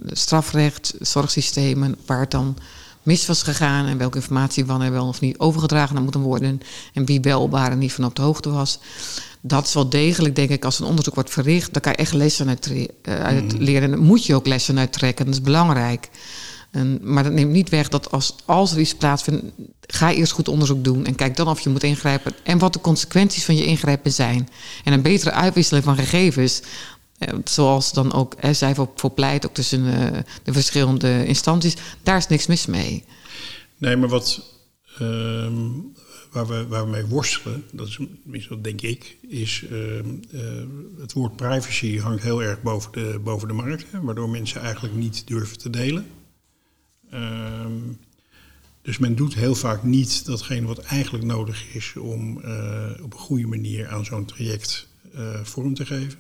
de strafrecht, zorgsystemen, waar het dan mis was gegaan en welke informatie wanneer wel of niet overgedragen had moeten worden en wie belbaar en niet van op de hoogte was. Dat is wel degelijk, denk ik, als een onderzoek wordt verricht, dan kan je echt lessen uit, uit leren. En daar moet je ook lessen uit trekken, dat is belangrijk. En, maar dat neemt niet weg dat als, als er iets plaatsvindt, ga eerst goed onderzoek doen en kijk dan of je moet ingrijpen en wat de consequenties van je ingrijpen zijn. En een betere uitwisseling van gegevens, eh, zoals dan ook eh, zij voor, pleit, ook tussen uh, de verschillende instanties, daar is niks mis mee. Nee, maar wat uh, waar, we, waar we mee worstelen, dat is dat denk ik, is uh, het woord privacy hangt heel erg boven de, boven de markt, hè, waardoor mensen eigenlijk niet durven te delen. Um, dus men doet heel vaak niet datgene wat eigenlijk nodig is om uh, op een goede manier aan zo'n traject uh, vorm te geven.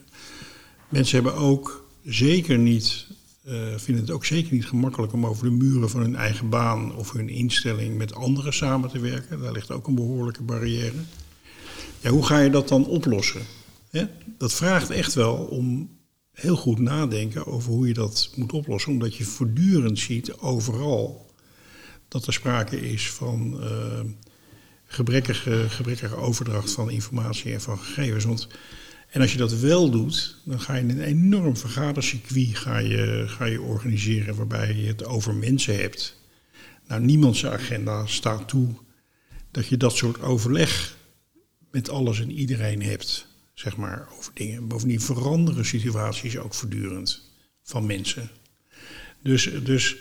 Mensen hebben ook zeker niet, uh, vinden het ook zeker niet gemakkelijk om over de muren van hun eigen baan of hun instelling met anderen samen te werken. Daar ligt ook een behoorlijke barrière. Ja, hoe ga je dat dan oplossen? Hè? Dat vraagt echt wel om heel goed nadenken over hoe je dat moet oplossen. Omdat je voortdurend ziet overal dat er sprake is van uh, gebrekkige, gebrekkige overdracht van informatie en van gegevens. Want, en als je dat wel doet, dan ga je een enorm vergadercircuit ga je, ga je organiseren waarbij je het over mensen hebt. Nou, niemands agenda staat toe dat je dat soort overleg met alles en iedereen hebt zeg maar, over dingen. Bovendien veranderen situaties ook voortdurend van mensen. Dus, dus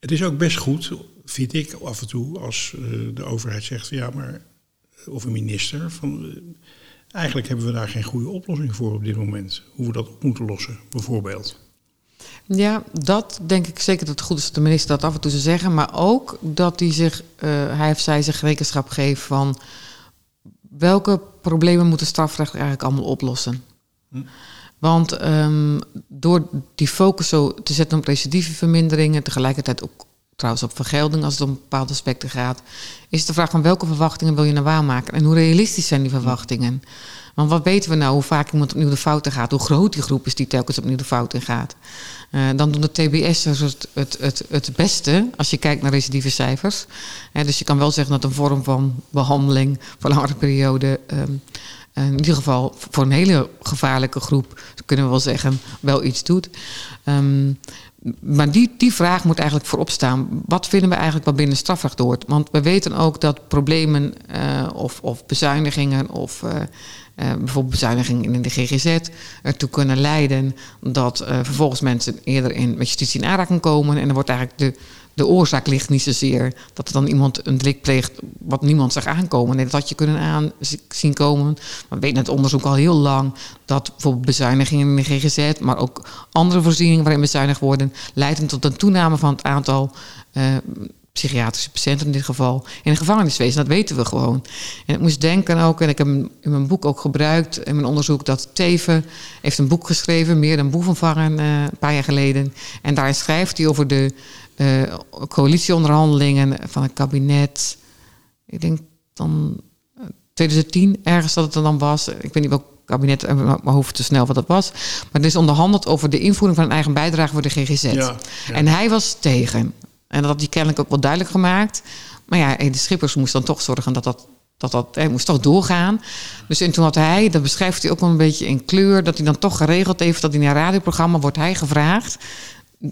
het is ook best goed, vind ik af en toe, als uh, de overheid zegt, ja, maar, of een minister, van, uh, eigenlijk hebben we daar geen goede oplossing voor op dit moment. Hoe we dat op moeten lossen, bijvoorbeeld. Ja, dat denk ik zeker dat het goed is dat de minister dat af en toe zou zeggen. Maar ook dat hij zich, hij of zij zich rekenschap geeft van welke problemen moet de strafrecht eigenlijk allemaal oplossen? Hm. Want um, door die focus zo te zetten op recidivevermindering en tegelijkertijd ook trouwens op vergelding als het om bepaalde aspecten gaat, is de vraag van welke verwachtingen wil je nou waarmaken en hoe realistisch zijn die verwachtingen? Want wat weten we nou hoe vaak iemand opnieuw de fouten gaat, hoe groot die groep is die telkens opnieuw de fouten gaat? Uh, dan doen de TBS'ers het, het, het, het beste als je kijkt naar recidieve cijfers. Uh, dus je kan wel zeggen dat een vorm van behandeling voor langere periode. Um, in ieder geval voor een hele gevaarlijke groep, kunnen we wel zeggen, wel iets doet. Um, maar die, die vraag moet eigenlijk voorop staan. Wat vinden we eigenlijk wat binnen strafrecht hoort? Want we weten ook dat problemen of, of bezuinigingen of uh, bijvoorbeeld bezuinigingen in de GGZ ertoe kunnen leiden dat vervolgens mensen eerder in, met justitie in aanraking komen. En dan wordt eigenlijk de, de oorzaak ligt niet zozeer dat er dan iemand een delict pleegt wat niemand zag aankomen. Nee, dat had je kunnen aanzien komen. Maar we weten het onderzoek al heel lang dat bijvoorbeeld bezuinigingen in de GGZ, maar ook andere voorzieningen waarin bezuinigd worden, leiden tot een toename van het aantal uh, psychiatrische patiënten in dit geval, in het gevangeniswezen. Dat weten we gewoon. En ik moest denken ook, en ik heb in mijn boek ook gebruikt, in mijn onderzoek, dat Teven heeft een boek geschreven, Meer dan boevenvangen, uh, een paar jaar geleden. En daarin schrijft hij over de eh, coalitieonderhandelingen van het kabinet. Ik denk dan eh, 2010 ergens dat het er dan was. Ik weet niet welk kabinet, mijn hoofd te snel wat dat was. Maar het is onderhandeld over de invoering van een eigen bijdrage voor de GGZ. Ja, ja. En hij was tegen. En dat had hij kennelijk ook wel duidelijk gemaakt. Maar ja, de Schippers moest dan toch zorgen dat dat, dat, dat hij moest toch doorgaan. Dus en toen had hij, dat beschrijft hij ook wel een beetje in kleur, dat hij dan toch geregeld heeft dat in een radioprogramma wordt hij gevraagd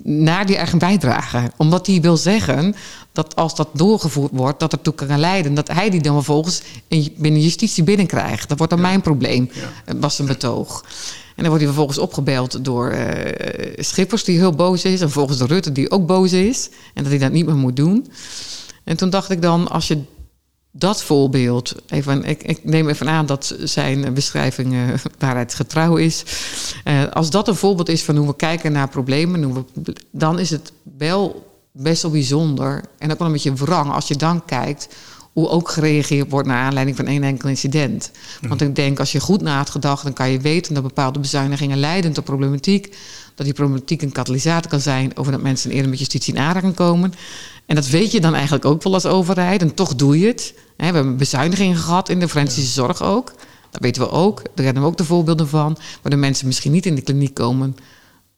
naar die eigen bijdrage. Omdat hij wil zeggen dat als dat doorgevoerd wordt, dat ertoe kan leiden dat hij die dan vervolgens in, binnen justitie binnenkrijgt. Dat wordt dan mijn probleem, was een betoog. En dan wordt hij vervolgens opgebeld door eh, Schippers, die heel boos is. En volgens de Rutte, die ook boos is. En dat hij dat niet meer moet doen. En toen dacht ik dan, als je dat voorbeeld, even, ik, ik neem even aan dat zijn beschrijving uh, waarheidsgetrouw is. Uh, als dat een voorbeeld is van hoe we kijken naar problemen, dan is het wel best wel bijzonder en ook wel een beetje wrang als je dan kijkt hoe ook gereageerd wordt naar aanleiding van één enkel incident. Want ik denk, als je goed na had gedacht, dan kan je weten dat bepaalde bezuinigingen leiden tot problematiek. Dat die problematiek een katalysator kan zijn over dat mensen eerder met justitie in aanraking komen. En dat weet je dan eigenlijk ook wel als overheid. En toch doe je het. We hebben bezuinigingen gehad in de forensische zorg ook. Dat weten we ook. Daar hebben we ook de voorbeelden van. Waar de mensen misschien niet in de kliniek komen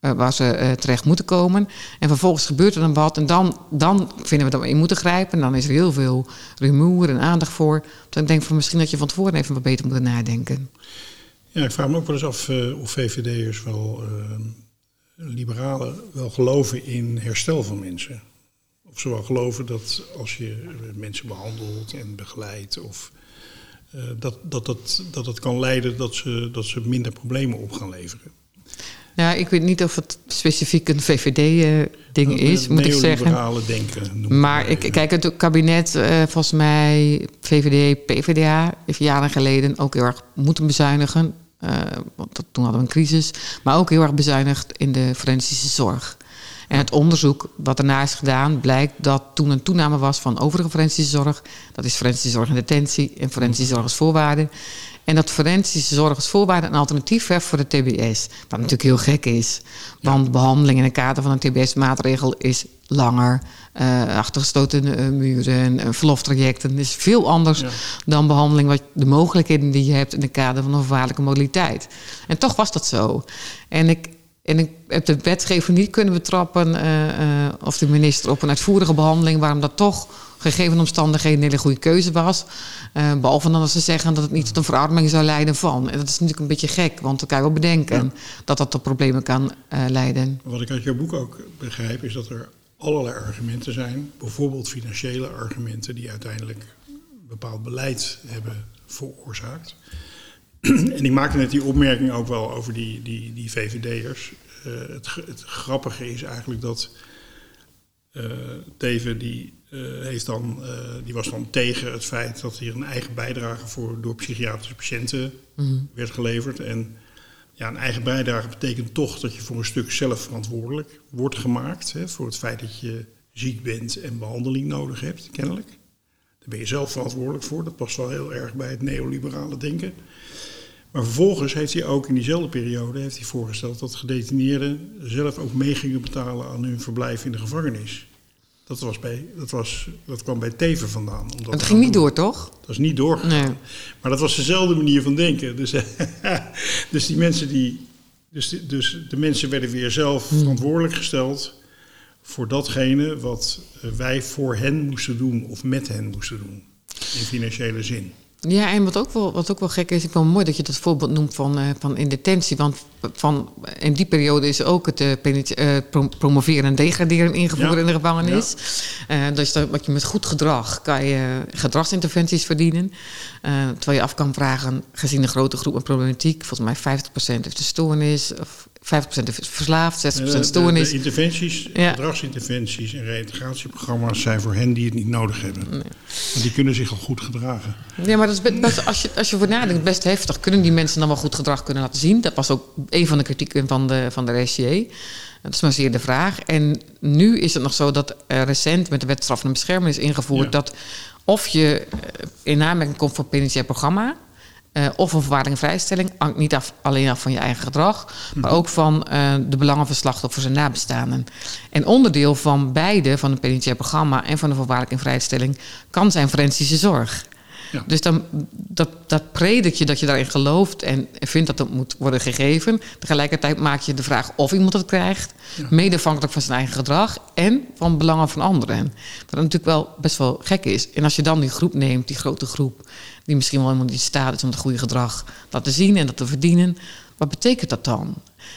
uh, waar ze uh, terecht moeten komen. En vervolgens gebeurt er dan wat. En dan, dan vinden we dat we in moeten grijpen. En dan is er heel veel rumoer en aandacht voor. Ik denk van misschien dat je van tevoren even wat beter moet nadenken. Ja, ik vraag me ook wel eens af uh, of VVD'ers wel, liberalen, wel geloven in herstel van mensen. Of ze wel geloven dat als je mensen behandelt en begeleidt, of dat, dat, dat, dat het kan leiden dat ze, dat ze minder problemen op gaan leveren. Ja, ik weet niet of het specifiek een VVD-ding uh, is, moet ik zeggen. denken. Maar ik, kijk, het kabinet, uh, volgens mij VVD, PVDA, heeft jaren geleden ook heel erg moeten bezuinigen. Uh, want toen hadden we een crisis. Maar ook heel erg bezuinigd in de forensische zorg. En het onderzoek wat daarna is gedaan blijkt dat toen een toename was van overige forensische zorg. Dat is forensische zorg en detentie en forensische zorg als voorwaarde. En dat forensische zorg als voorwaarde een alternatief heeft voor de TBS. Wat natuurlijk heel gek is. Want ja. behandeling in het kader van een TBS-maatregel is langer. Uh, achtergestoten uh, muren, uh, verloftrajecten. Het is veel anders ja. dan behandeling, wat de mogelijkheden die je hebt in het kader van een gevaarlijke mobiliteit. En toch was dat zo. En ik, en ik heb de wetgever niet kunnen betrappen, uh, uh, of de minister, op een uitvoerige behandeling, waarom dat toch gegeven omstandigheden een hele goede keuze was. Uh, behalve dan als ze zeggen dat het niet tot een verarming zou leiden van. En dat is natuurlijk een beetje gek, want dan kan je wel bedenken ja. dat dat tot problemen kan leiden. Wat ik uit jouw boek ook begrijp, is dat er allerlei argumenten zijn, bijvoorbeeld financiële argumenten, die uiteindelijk bepaald beleid hebben veroorzaakt. en ik maakte net die opmerking ook wel over die, die, die VVD'ers. Uh, het, het, grappige is eigenlijk dat uh, Teven die, uh, heeft dan, die was dan tegen het feit dat hier een eigen bijdrage voor, door psychiatrische patiënten mm. werd geleverd. En ja, een eigen bijdrage betekent toch dat je voor een stuk zelf verantwoordelijk wordt gemaakt. Hè, voor het feit dat je ziek bent en behandeling nodig hebt, kennelijk. Ben je zelf verantwoordelijk voor. Dat past wel heel erg bij het neoliberale denken. Maar vervolgens heeft hij ook in diezelfde periode heeft hij voorgesteld dat gedetineerden zelf ook mee gingen betalen aan hun verblijf in de gevangenis. Dat, was bij, dat, was, dat kwam bij Teven vandaan. Omdat het ging niet door, toch? Dat is niet doorgegaan. Nee. Maar dat was dezelfde manier van denken. Dus, dus die mensen die. Dus, de, dus de mensen werden weer zelf hmm. verantwoordelijk gesteld voor datgene wat wij voor hen moesten doen of met hen moesten doen. In financiële zin. Ja, en wat ook wel, wat ook wel gek is, ik vind het mooi dat je dat voorbeeld noemt van, uh, van in detentie. Want van, in die periode is ook het uh, uh, promoveren en degraderen ingevoerd ja. in de gevangenis. Ja. dus dat, wat je met goed gedrag kan je gedragsinterventies verdienen. terwijl je af kan vragen, gezien de grote groep en problematiek, volgens mij 50% heeft de stoornis, of 50% is verslaafd, 60% stoornis. De, de interventies, ja. gedragsinterventies en reïntegratieprogramma's zijn voor hen die het niet nodig hebben. Nee. Want die kunnen zich al goed gedragen. Ja, maar dat is best, als, je, als je voor nadenkt, best heftig. Kunnen die mensen dan wel goed gedrag kunnen laten zien? Dat was ook een van de kritieken van de, van de RCA. Dat is maar zeer de vraag. En nu is het nog zo dat recent met de wet straf en bescherming is ingevoerd... Ja. dat of je in aanmerking komt voor een penitentiair programma... eh, of een verwaarding en vrijstelling. Hangt niet af, alleen af van je eigen gedrag, maar ook van eh, de belangen van slachtoffers en nabestaanden. En onderdeel van beide, van het penitentiair programma en van de voorwaardelijke en vrijstelling, kan zijn forensische zorg. Ja. Dus dan, dat, dat predik je dat je daarin gelooft en vindt dat dat moet worden gegeven. Tegelijkertijd maak je de vraag of iemand het krijgt. Ja. Mede afhankelijk van zijn eigen gedrag en van belangen van anderen. Wat natuurlijk wel best wel gek is. En als je dan die groep neemt, die grote groep, die misschien wel helemaal niet in staat is om het goede gedrag dat te zien en dat te verdienen. Wat betekent dat dan?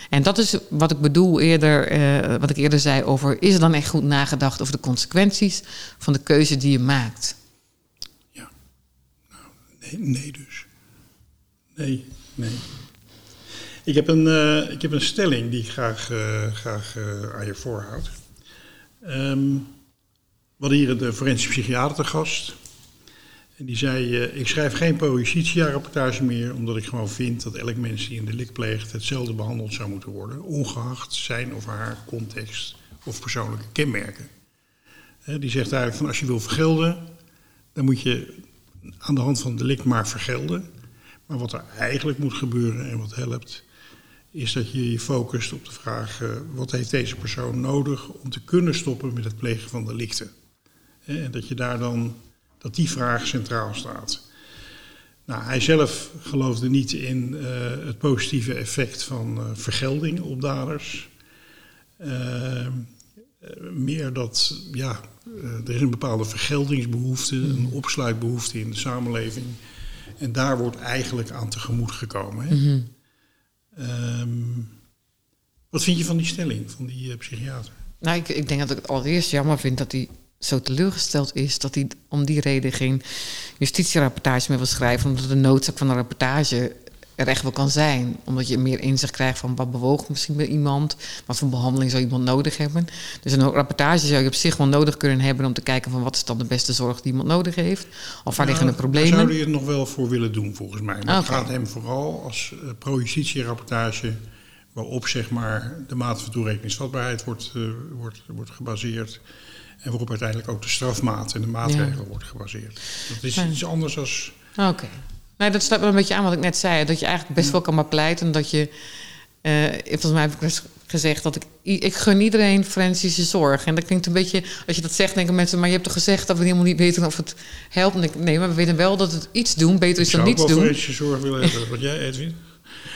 En dat is wat ik bedoel eerder, eh, wat ik eerder zei over, is er dan echt goed nagedacht over de consequenties van de keuze die je maakt? Nee, dus. Nee, nee. Ik heb een, eh, ik heb een stelling die ik graag, eh, graag eh, aan je voorhoud. Ehm, we hadden hier de forensisch psychiater te gast. En die zei, ik schrijf geen prohibitiarapportage meer... omdat ik gewoon vind dat elk mens die een delict pleegt... hetzelfde behandeld zou moeten worden... ongeacht zijn of haar context of persoonlijke kenmerken. Die zegt eigenlijk van als je wil vergelden... dan moet je aan de hand van delict maar vergelden. Maar wat er eigenlijk moet gebeuren en wat helpt, is dat je je focust op de vraag: eh, wat heeft deze persoon nodig om te kunnen stoppen met het plegen van delicten? Hè, En dat je daar dan, dat die vraag centraal staat. Nou, hij zelf geloofde niet in eh, het positieve effect van eh, vergelding op daders. Eh, eh, meer dat, ja, eh, er is een bepaalde vergeldingsbehoefte, een opsluitbehoefte in de samenleving. En daar wordt eigenlijk aan tegemoet gekomen. Hè? Mhm. Ehm, wat vind je van die stelling, van die eh, psychiater? Nou, ik, ik denk dat ik het allereerst jammer vind dat hij zo teleurgesteld is dat hij om die reden geen justitierapportage meer wil schrijven, omdat de noodzaak van een rapportage er echt wel kan zijn. Omdat je meer inzicht krijgt van wat bewoog misschien bij iemand, wat voor behandeling zou iemand nodig hebben. Dus een rapportage zou je op zich wel nodig kunnen hebben om te kijken van wat is dan de beste zorg die iemand nodig heeft, of waar liggen de Nou, problemen. Daar zou hij het nog wel voor willen doen, volgens mij. Maar het gaat hem vooral als uh, pro-justitiërapportage... waarop zeg maar, de mate van toerekeningsvatbaarheid wordt, eh, wordt, wordt gebaseerd... en waarop uiteindelijk ook de strafmaat en de maatregelen wordt gebaseerd. Dat is Ja. iets anders als... Oké. Nee, dat sluit wel een beetje aan wat ik net zei. Dat je eigenlijk best wel kan bepleiten dat je... eh, volgens mij heb ik dus gezegd dat ik... Ik gun iedereen forensische zorg. En dat klinkt een beetje... Als je dat zegt, denken mensen... Maar je hebt toch gezegd dat we helemaal niet weten of het helpt? En ik, nee, maar we weten wel dat het iets doen beter is Ik dan zou ook niets wel doen. forensische zorg willen hebben. Wat jij, Edwin?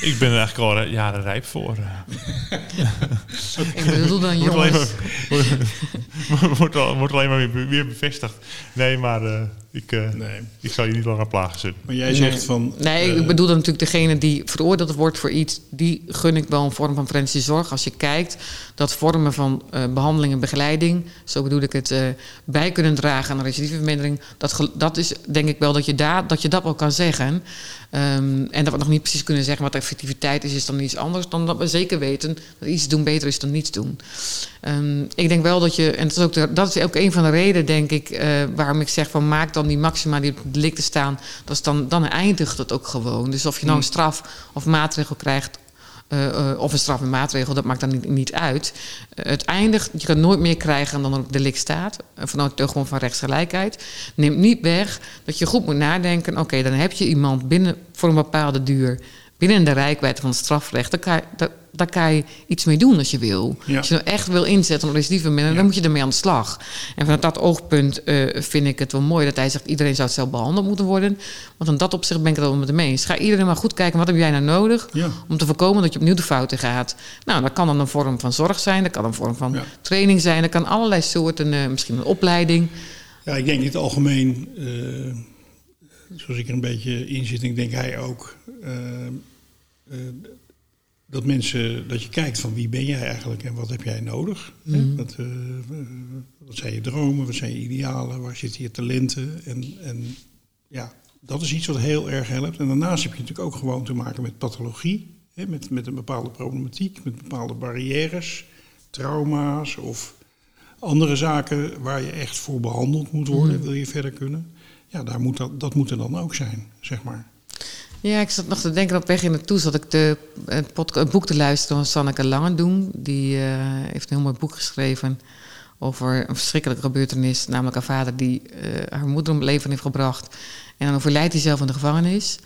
Ik ben er eigenlijk al eh, jaren rijp voor. eh. Ik bedoel dan Wordt alleen maar, wordt, al- wordt alleen maar weer, weer bevestigd. Nee, maar eh, ik, eh, Nee. ik zal je niet langer plagen, Sub. Maar jij zegt van... Nee, ik bedoel dan natuurlijk degene die veroordeeld wordt voor iets, die gun ik wel een vorm van forensische zorg. Als je kijkt dat vormen van eh, behandeling en begeleiding, zo bedoel ik het, eh, bij kunnen dragen aan een recidivevermindering, dat, dat is denk ik wel dat je, daar, dat je dat wel kan zeggen. Ehm, en dat we nog niet precies kunnen zeggen wat de effectiviteit is, is dan iets anders dan dat we zeker weten dat iets doen beter is dan niets doen. Ehm, ik denk wel dat je, en dat is ook, de- dat is ook een van de redenen, denk ik, eh, waarom ik zeg van maak dan die maxima die op het delicten staan, dat is dan, dan eindigt het ook gewoon. Dus of je nou een straf of maatregel krijgt, eh, eh, of een straf en maatregel, dat maakt dan niet, niet uit. Eh, het eindigt, je kan nooit meer krijgen dan er op het delict staat, uh, vanuit de grond van rechtsgelijkheid. Neemt niet weg dat je goed moet nadenken, oké, dan heb je iemand binnen voor een bepaalde duur binnen de rijkwijde van het strafrecht, daar kan, daar, kan je iets mee doen als je wil. Ja. Als je nou echt wil inzetten om recidivevermindering, dan moet je ermee aan de slag. En vanuit dat oogpunt eh, vind ik het wel mooi dat hij zegt... iedereen zou zelf behandeld moeten worden. Want in dat opzicht ben ik het wel met hem eens. Ga iedereen maar goed kijken, wat heb jij nou nodig... Ja. om te voorkomen dat je opnieuw de fouten gaat. Nou, dat kan dan een vorm van zorg zijn, dat kan een vorm van Ja. training zijn... dat kan allerlei soorten, eh, misschien een opleiding. Ja, ik denk in het algemeen, eh, zoals ik er een beetje in zit, ik denk hij ook, dat mensen, dat je kijkt van wie ben jij eigenlijk en wat heb jij nodig? Hè? Wat, eh, wat zijn je dromen, wat zijn je idealen, waar zitten je talenten? En, en ja, dat is iets wat heel erg helpt. En daarnaast heb je natuurlijk ook gewoon te maken met pathologie, hè? Met, met een bepaalde problematiek, met bepaalde barrières, trauma's of andere zaken waar je echt voor behandeld moet worden, wil je verder kunnen. Ja, daar moet dat, dat moet er dan ook zijn, zeg maar. Ja, ik zat nog te denken op weg in naartoe zat ik de, het boek te luisteren van Sanneke Langendoen. Die eh, heeft een heel mooi boek geschreven over een verschrikkelijke gebeurtenis, namelijk een vader die eh, haar moeder om het leven heeft gebracht. En dan overlijdt hij zelf in de gevangenis.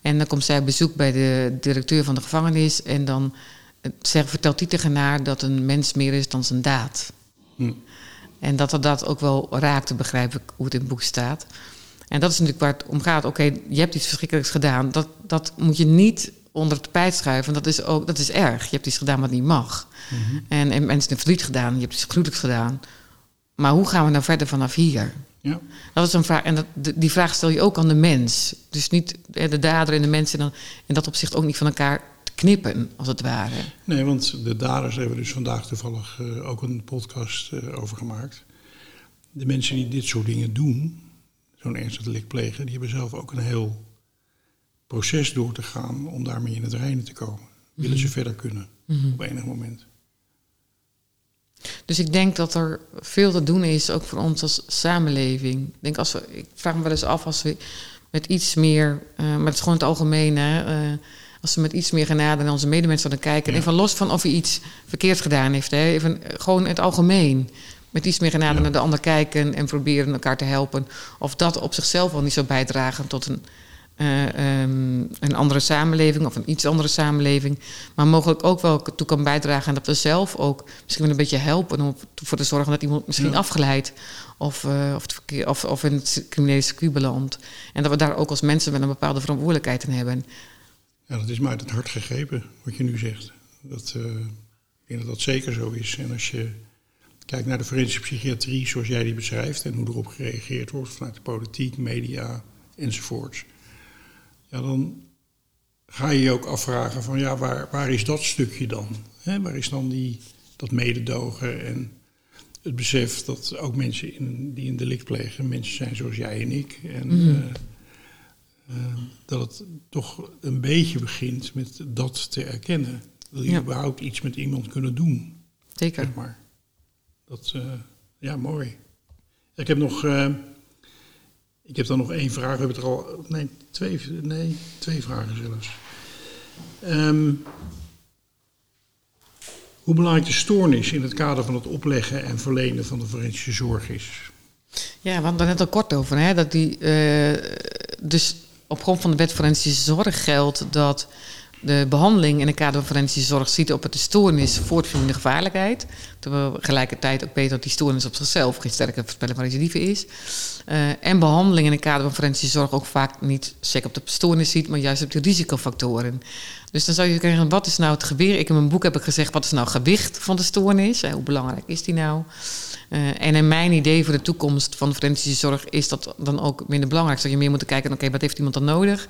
En dan komt zij op bezoek bij de directeur van de gevangenis. En dan eh, zegt, vertelt die tegen haar dat een mens meer is dan zijn daad. Hm. En dat dat ook wel raakte, begrijp ik hoe het in het boek staat. En dat is natuurlijk waar het om gaat. Oké, je hebt iets verschrikkelijks gedaan. Dat, dat moet je niet onder het tapijt schuiven. Dat is, ook, dat is erg. Je hebt iets gedaan wat niet mag. en, en mensen hebben verdriet gedaan. Je hebt iets gruwelijks gedaan. Maar hoe gaan we nou verder vanaf hier? Ja. Dat is een vraag. En dat, die vraag stel je ook aan de mens. Dus niet de dader en de mensen dan in dat opzicht ook niet van elkaar te knippen, als het ware. Nee, want de daders hebben we dus vandaag toevallig eh, ook een podcast eh, over gemaakt. De mensen die dit soort dingen doen, zo'n ernstig delict plegen, die hebben zelf ook een heel proces door te gaan om daarmee in het reinen te komen. Willen ze verder kunnen op enig moment. Dus ik denk dat er veel te doen is, ook voor ons als samenleving. Ik, denk als we, ik vraag me wel eens af als we met iets meer, eh, maar het is gewoon het algemeen, hè, eh, als we met iets meer genade naar onze medemensen zouden kijken. Ja. Even los van of hij iets verkeerd gedaan heeft, hè, even eh, gewoon het algemeen. Met iets meer genade Ja. naar de ander kijken en proberen elkaar te helpen. Of dat op zichzelf al niet zou bijdragen tot een, eh, ehm, een andere samenleving of een iets andere samenleving. Maar mogelijk ook wel toe kan bijdragen en dat we zelf ook misschien wel een beetje helpen om ervoor te zorgen dat iemand misschien Ja. afgeleid of, eh, of, het verkeer, of, of in het criminele circuit belandt. En dat we daar ook als mensen wel een bepaalde verantwoordelijkheid in hebben. Ja, dat is mij uit het hart gegrepen, wat je nu zegt. Dat, eh, ik denk dat dat zeker zo is. En als je kijkt naar de forensische psychiatrie zoals jij die beschrijft... en hoe erop gereageerd wordt vanuit de politiek, media enzovoorts... ja, dan ga je je ook afvragen van ja, waar, waar is dat stukje dan? Waar is dan die, dat mededogen en het besef dat ook mensen in, die een delict plegen... mensen zijn zoals jij en ik. En, Mhm. eh, eh, dat het toch een beetje begint met dat te erkennen. Wil je Ja. überhaupt iets met iemand kunnen doen, Zeker. zeg maar. Dat, eh, ja, mooi. Ik heb nog, eh, ik heb dan nog één vraag. We hebben het er al, nee, twee, nee, twee vragen zelfs. Ehm, hoe belangrijk de stoornis in het kader van het opleggen en verlenen van de forensische zorg is. Ja, we hadden het net al kort over. Hè, dat die, eh, dus op grond van de wet forensische zorg geldt dat de behandeling in het kader van forensische zorg ziet op het de stoornis voortvloeiende gevaarlijkheid. Terwijl tegelijkertijd ook weten dat die stoornis op zichzelf geen sterke voorspeller van recidive is. Eh, en behandeling in het kader van forensische zorg ook vaak niet zeker op de stoornis ziet, maar juist op de risicofactoren. Dus dan zou je zeggen, wat is nou het geweer? Ik in mijn boek heb ik gezegd, wat is nou gewicht van de stoornis? Hoe belangrijk is die nou? Eh, en in mijn idee voor de toekomst van de forensische zorg is dat dan ook minder belangrijk. Dat je meer moet kijken, oké, wat heeft iemand dan nodig?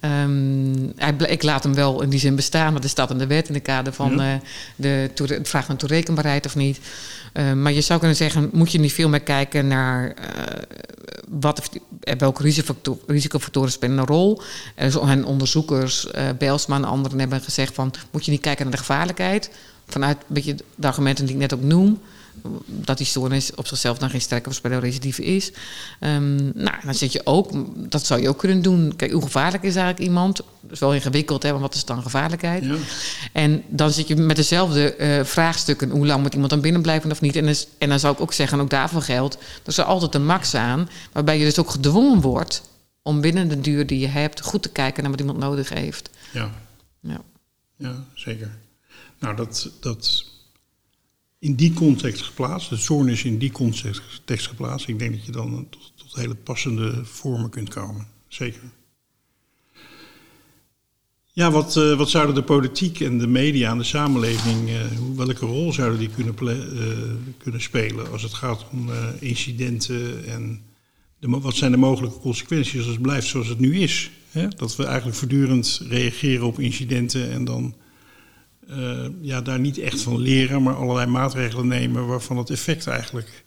Ehm, hij ik laat hem wel in die zin bestaan, want er staat in de wet in de kader van Ja. eh, de, vraag naar toerekenbaarheid of niet. Eh, maar je zou kunnen zeggen, moet je niet veel meer kijken naar wat, welke risicofactor- risicofactoren spelen een rol. Zijn onderzoekers, Belsma en anderen hebben gezegd van, moet je niet kijken naar de gevaarlijkheid? Vanuit een beetje de argumenten die ik net ook noem dat die stoornis op zichzelf dan geen sterke voorspeller recidive is. Ehm, nou, dan zit je ook, dat zou je ook kunnen doen. Kijk, hoe gevaarlijk is eigenlijk iemand? Dat is wel ingewikkeld, hè, want wat is dan gevaarlijkheid? Ja. En dan zit je met dezelfde eh, vraagstukken. Hoe lang moet iemand dan binnen blijven of niet? En, en dan zou ik ook zeggen, en ook daarvoor geldt... er is er altijd een max aan... waarbij je dus ook gedwongen wordt... om binnen de duur die je hebt... goed te kijken naar wat iemand nodig heeft. Ja. Ja. Ja, zeker. Nou, dat, dat in die context geplaatst, de stoornis in die context geplaatst, ik denk dat je dan tot, tot hele passende vormen kunt komen. Zeker. Ja, wat, eh, wat zouden de politiek en de media en de samenleving, eh, welke rol zouden die kunnen, eh, kunnen spelen als het gaat om incidenten en de, wat zijn de mogelijke consequenties als het blijft zoals het nu is? Hè? Dat we eigenlijk voortdurend reageren op incidenten en dan eh, ja, daar niet echt van leren, maar allerlei maatregelen nemen waarvan het effect eigenlijk,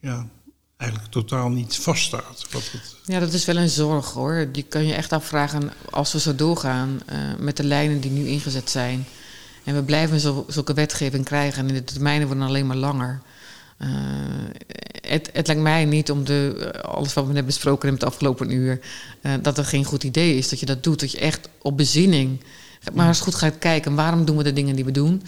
ja, eigenlijk totaal niet vaststaat. Wat Ja, dat is wel een zorg hoor. Je kan je echt afvragen als we zo doorgaan eh, met de lijnen die nu ingezet zijn. En we blijven zo, zulke wetgeving krijgen en de termijnen worden alleen maar langer. Eh, het, het lijkt mij niet om de, alles wat we net besproken hebben het afgelopen uur, eh, dat het geen goed idee is dat je dat doet. Dat je echt op bezinning maar eens goed gaat kijken waarom doen we de dingen die we doen.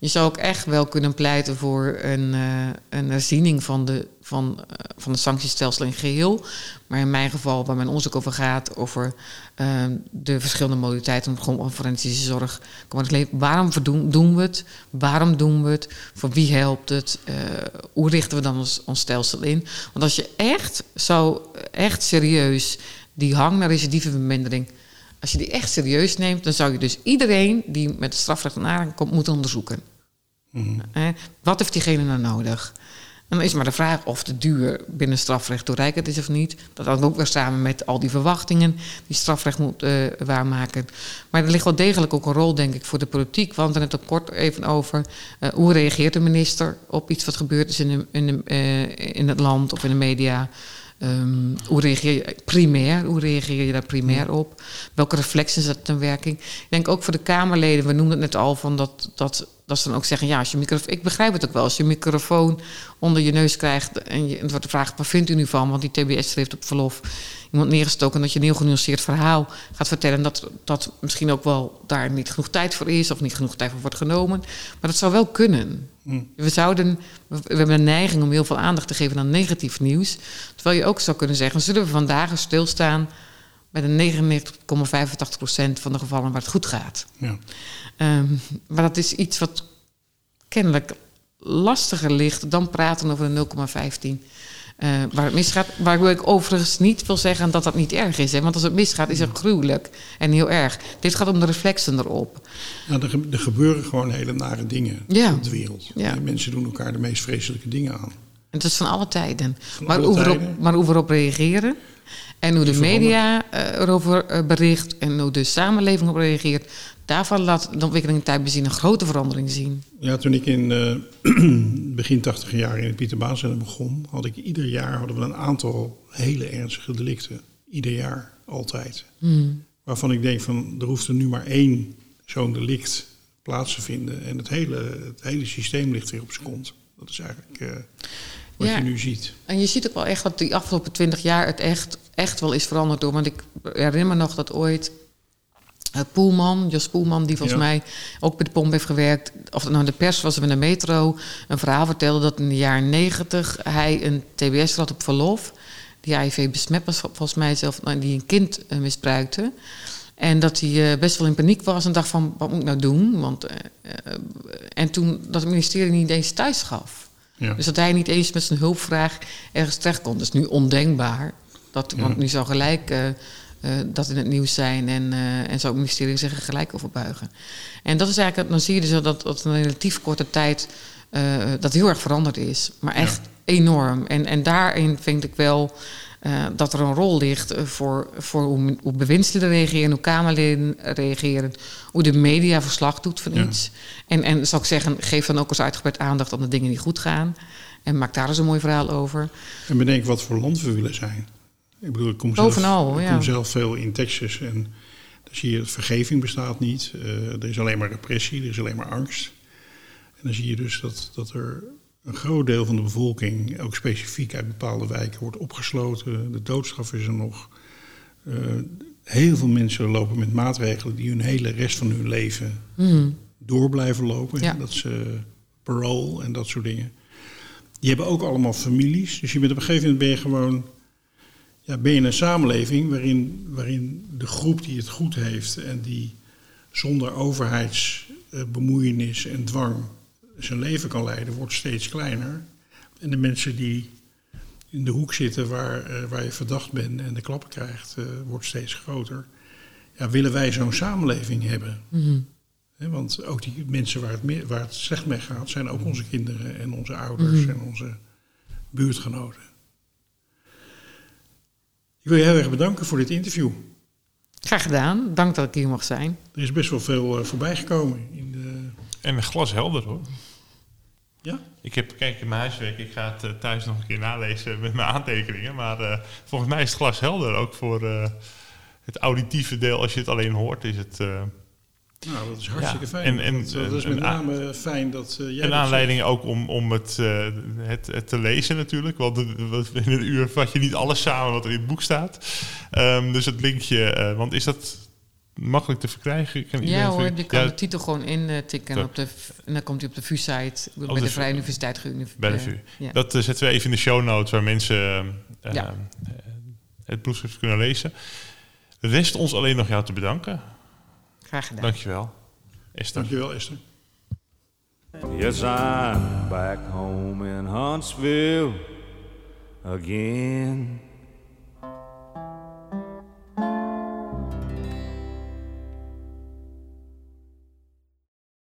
Je zou ook echt wel kunnen pleiten voor een, uh, een herziening van de, van, uh, van de sanctiestelsel in geheel. Maar in mijn geval, waar mijn onderzoek over gaat, over uh, de verschillende modaliteiten van forensische zorg. Waarom doen, we het? Waarom doen we het? Voor wie helpt het? Uh, hoe richten we dan ons, ons stelsel in? Want als je echt zou, echt serieus die hang naar recidivevermindering als je die echt serieus neemt, dan zou je dus iedereen die met het strafrecht in aanraking komt, moeten onderzoeken. Mm. Eh, wat heeft diegene nou nodig? En dan is maar de vraag of de duur binnen strafrecht toereikend is of niet. Dat hangt ook weer samen met al die verwachtingen die strafrecht moet uh, waarmaken. Maar er ligt wel degelijk ook een rol, denk ik, voor de politiek. Want er net ook kort even over uh, hoe reageert de minister op iets wat gebeurd is in, de, in, de, uh, in het land of in de media. Um, hoe reageer je primair? Hoe reageer je daar primair op? Welke reflexen zet ten werking? Ik denk ook voor de Kamerleden, we noemden het net al, van dat, dat, dat ze dan ook zeggen: ja, als je microfoon. Ik begrijp het ook wel, als je microfoon onder je neus krijgt en je wordt de vraag: wat vindt u nu van? Want die TBS heeft op verlof iemand neergestoken dat je een heel genuanceerd verhaal gaat vertellen. Dat dat misschien ook wel daar niet genoeg tijd voor is of niet genoeg tijd voor wordt genomen. Maar dat zou wel kunnen. Mm. We, zouden, we hebben een neiging om heel veel aandacht te geven aan negatief nieuws. Terwijl je ook zou kunnen zeggen: zullen we vandaag stilstaan met een 99,85% van de gevallen waar het goed gaat. Ja. Um, maar dat is iets wat kennelijk lastiger ligt dan praten over de 0,15. Uh, waar het misgaat. Waar ik overigens niet wil zeggen dat dat niet erg is. Hè? Want als het misgaat, is het gruwelijk en heel erg. Dit gaat om de reflexen erop. Ja, er, er gebeuren gewoon hele nare dingen ja. op de wereld. Ja. Mensen doen elkaar de meest vreselijke dingen aan. En dat is van alle tijden. Van maar, alle hoe tijden. Maar hoe we erop reageren. En hoe de media uh, erover uh, bericht en hoe de samenleving op reageert, daarvan laat de ontwikkeling in tijd bezien een grote verandering zien. Ja, toen ik in uh, begin tachtig jaar in het Pieter Baan begon, had ik ieder jaar hadden we een aantal hele ernstige delicten. Ieder jaar, altijd. Hmm. Waarvan ik denk van, er hoeft er nu maar één zo'n delict plaats te vinden. En het hele, het hele systeem ligt weer op zijn kont. Dat is eigenlijk uh, wat je nu ziet. En je ziet ook wel echt dat die afgelopen twintig jaar het echt, echt wel is veranderd door. Want ik herinner me nog dat ooit uh, Poelman, Jos Poelman, die volgens mij ook bij de pomp heeft gewerkt. Of het nou de pers was of in de metro. Een verhaal vertelde dat in de jaren negentig hij een TBS had op verlof. Die HIV besmet was volgens mij zelf, nou, die een kind uh, misbruikte. En dat hij uh, best wel in paniek was en dacht van, wat moet ik nou doen? Want, en toen dat het ministerie niet eens thuis gaf. Ja. Dus dat hij niet eens met zijn hulpvraag ergens terecht kon. Dat is nu ondenkbaar. Dat, Want nu zou gelijk uh, dat in het nieuws zijn en, uh, en zou het ministerie zich gelijk over buigen. En dat is eigenlijk, dan zie je dus dat, dat in een relatief korte tijd dat heel erg veranderd is. Maar echt enorm. En, en daarin vind ik wel dat er een rol ligt voor, voor hoe, hoe bewindslieden reageren, hoe Kamerleden reageren, hoe de media verslag doet van iets. En, en zal ik zeggen, geef dan ook eens uitgebreid aandacht aan de dingen die goed gaan. En maak daar eens een mooi verhaal over. En bedenk wat voor land we willen zijn. Ik bedoel, ik kom zelf, ik kom zelf veel in Texas en dan zie je dat vergeving bestaat niet. Uh, er is alleen maar repressie, er is alleen maar angst. En dan zie je dus dat, dat er een groot deel van de bevolking, ook specifiek uit bepaalde wijken, wordt opgesloten. De doodstraf is er nog. Uh, heel veel mensen lopen met maatregelen die hun hele rest van hun leven mm. door blijven lopen. Ja. Dat ze parole en dat soort dingen. Die hebben ook allemaal families. Dus je bent op een gegeven moment ben je gewoon ja, ben je een samenleving waarin, waarin de groep die het goed heeft en die zonder overheidsbemoeienis en dwang zijn leven kan leiden, wordt steeds kleiner. En de mensen die in de hoek zitten waar, uh, waar je verdacht bent en de klappen krijgt, uh, wordt steeds groter. Ja, willen wij zo'n samenleving hebben? Mm want ook die mensen waar het, waar het slecht mee gaat, zijn ook onze kinderen en onze ouders mm en onze buurtgenoten. Ik wil je heel erg bedanken voor dit interview. Graag gedaan. Dank dat ik hier mag zijn. Er is best wel veel uh, voorbij gekomen. In. En een glas helder hoor. Ja? Ik heb, kijk, in mijn huiswerk, ik ga het uh, thuis nog een keer nalezen met mijn aantekeningen. Maar uh, volgens mij is het glas helder. Ook voor het auditieve deel, als je het alleen hoort, is het nou, dat is hartstikke fijn. En, en, dat, dat is met name fijn dat jij. Een aanleiding ook om, om het, het, het, te lezen natuurlijk. Want in een uur vat je niet alles samen wat er in het boek staat. Um, dus het linkje, want is dat makkelijk te verkrijgen? Kan Ja hoor, je kan Ja, de titel gewoon intikken Zo. op de, en dan komt hij op de VU-site bij de de VU. Vrije Universiteit Bij de VU. Ja. Dat eh, zetten we even in de show notes waar mensen eh, Ja. eh, het proefschrift kunnen lezen. Rest ons alleen nog jou te bedanken. Graag gedaan. Dankjewel, Esther. Dankjewel Esther. Yes, I'm back home in Huntsville again.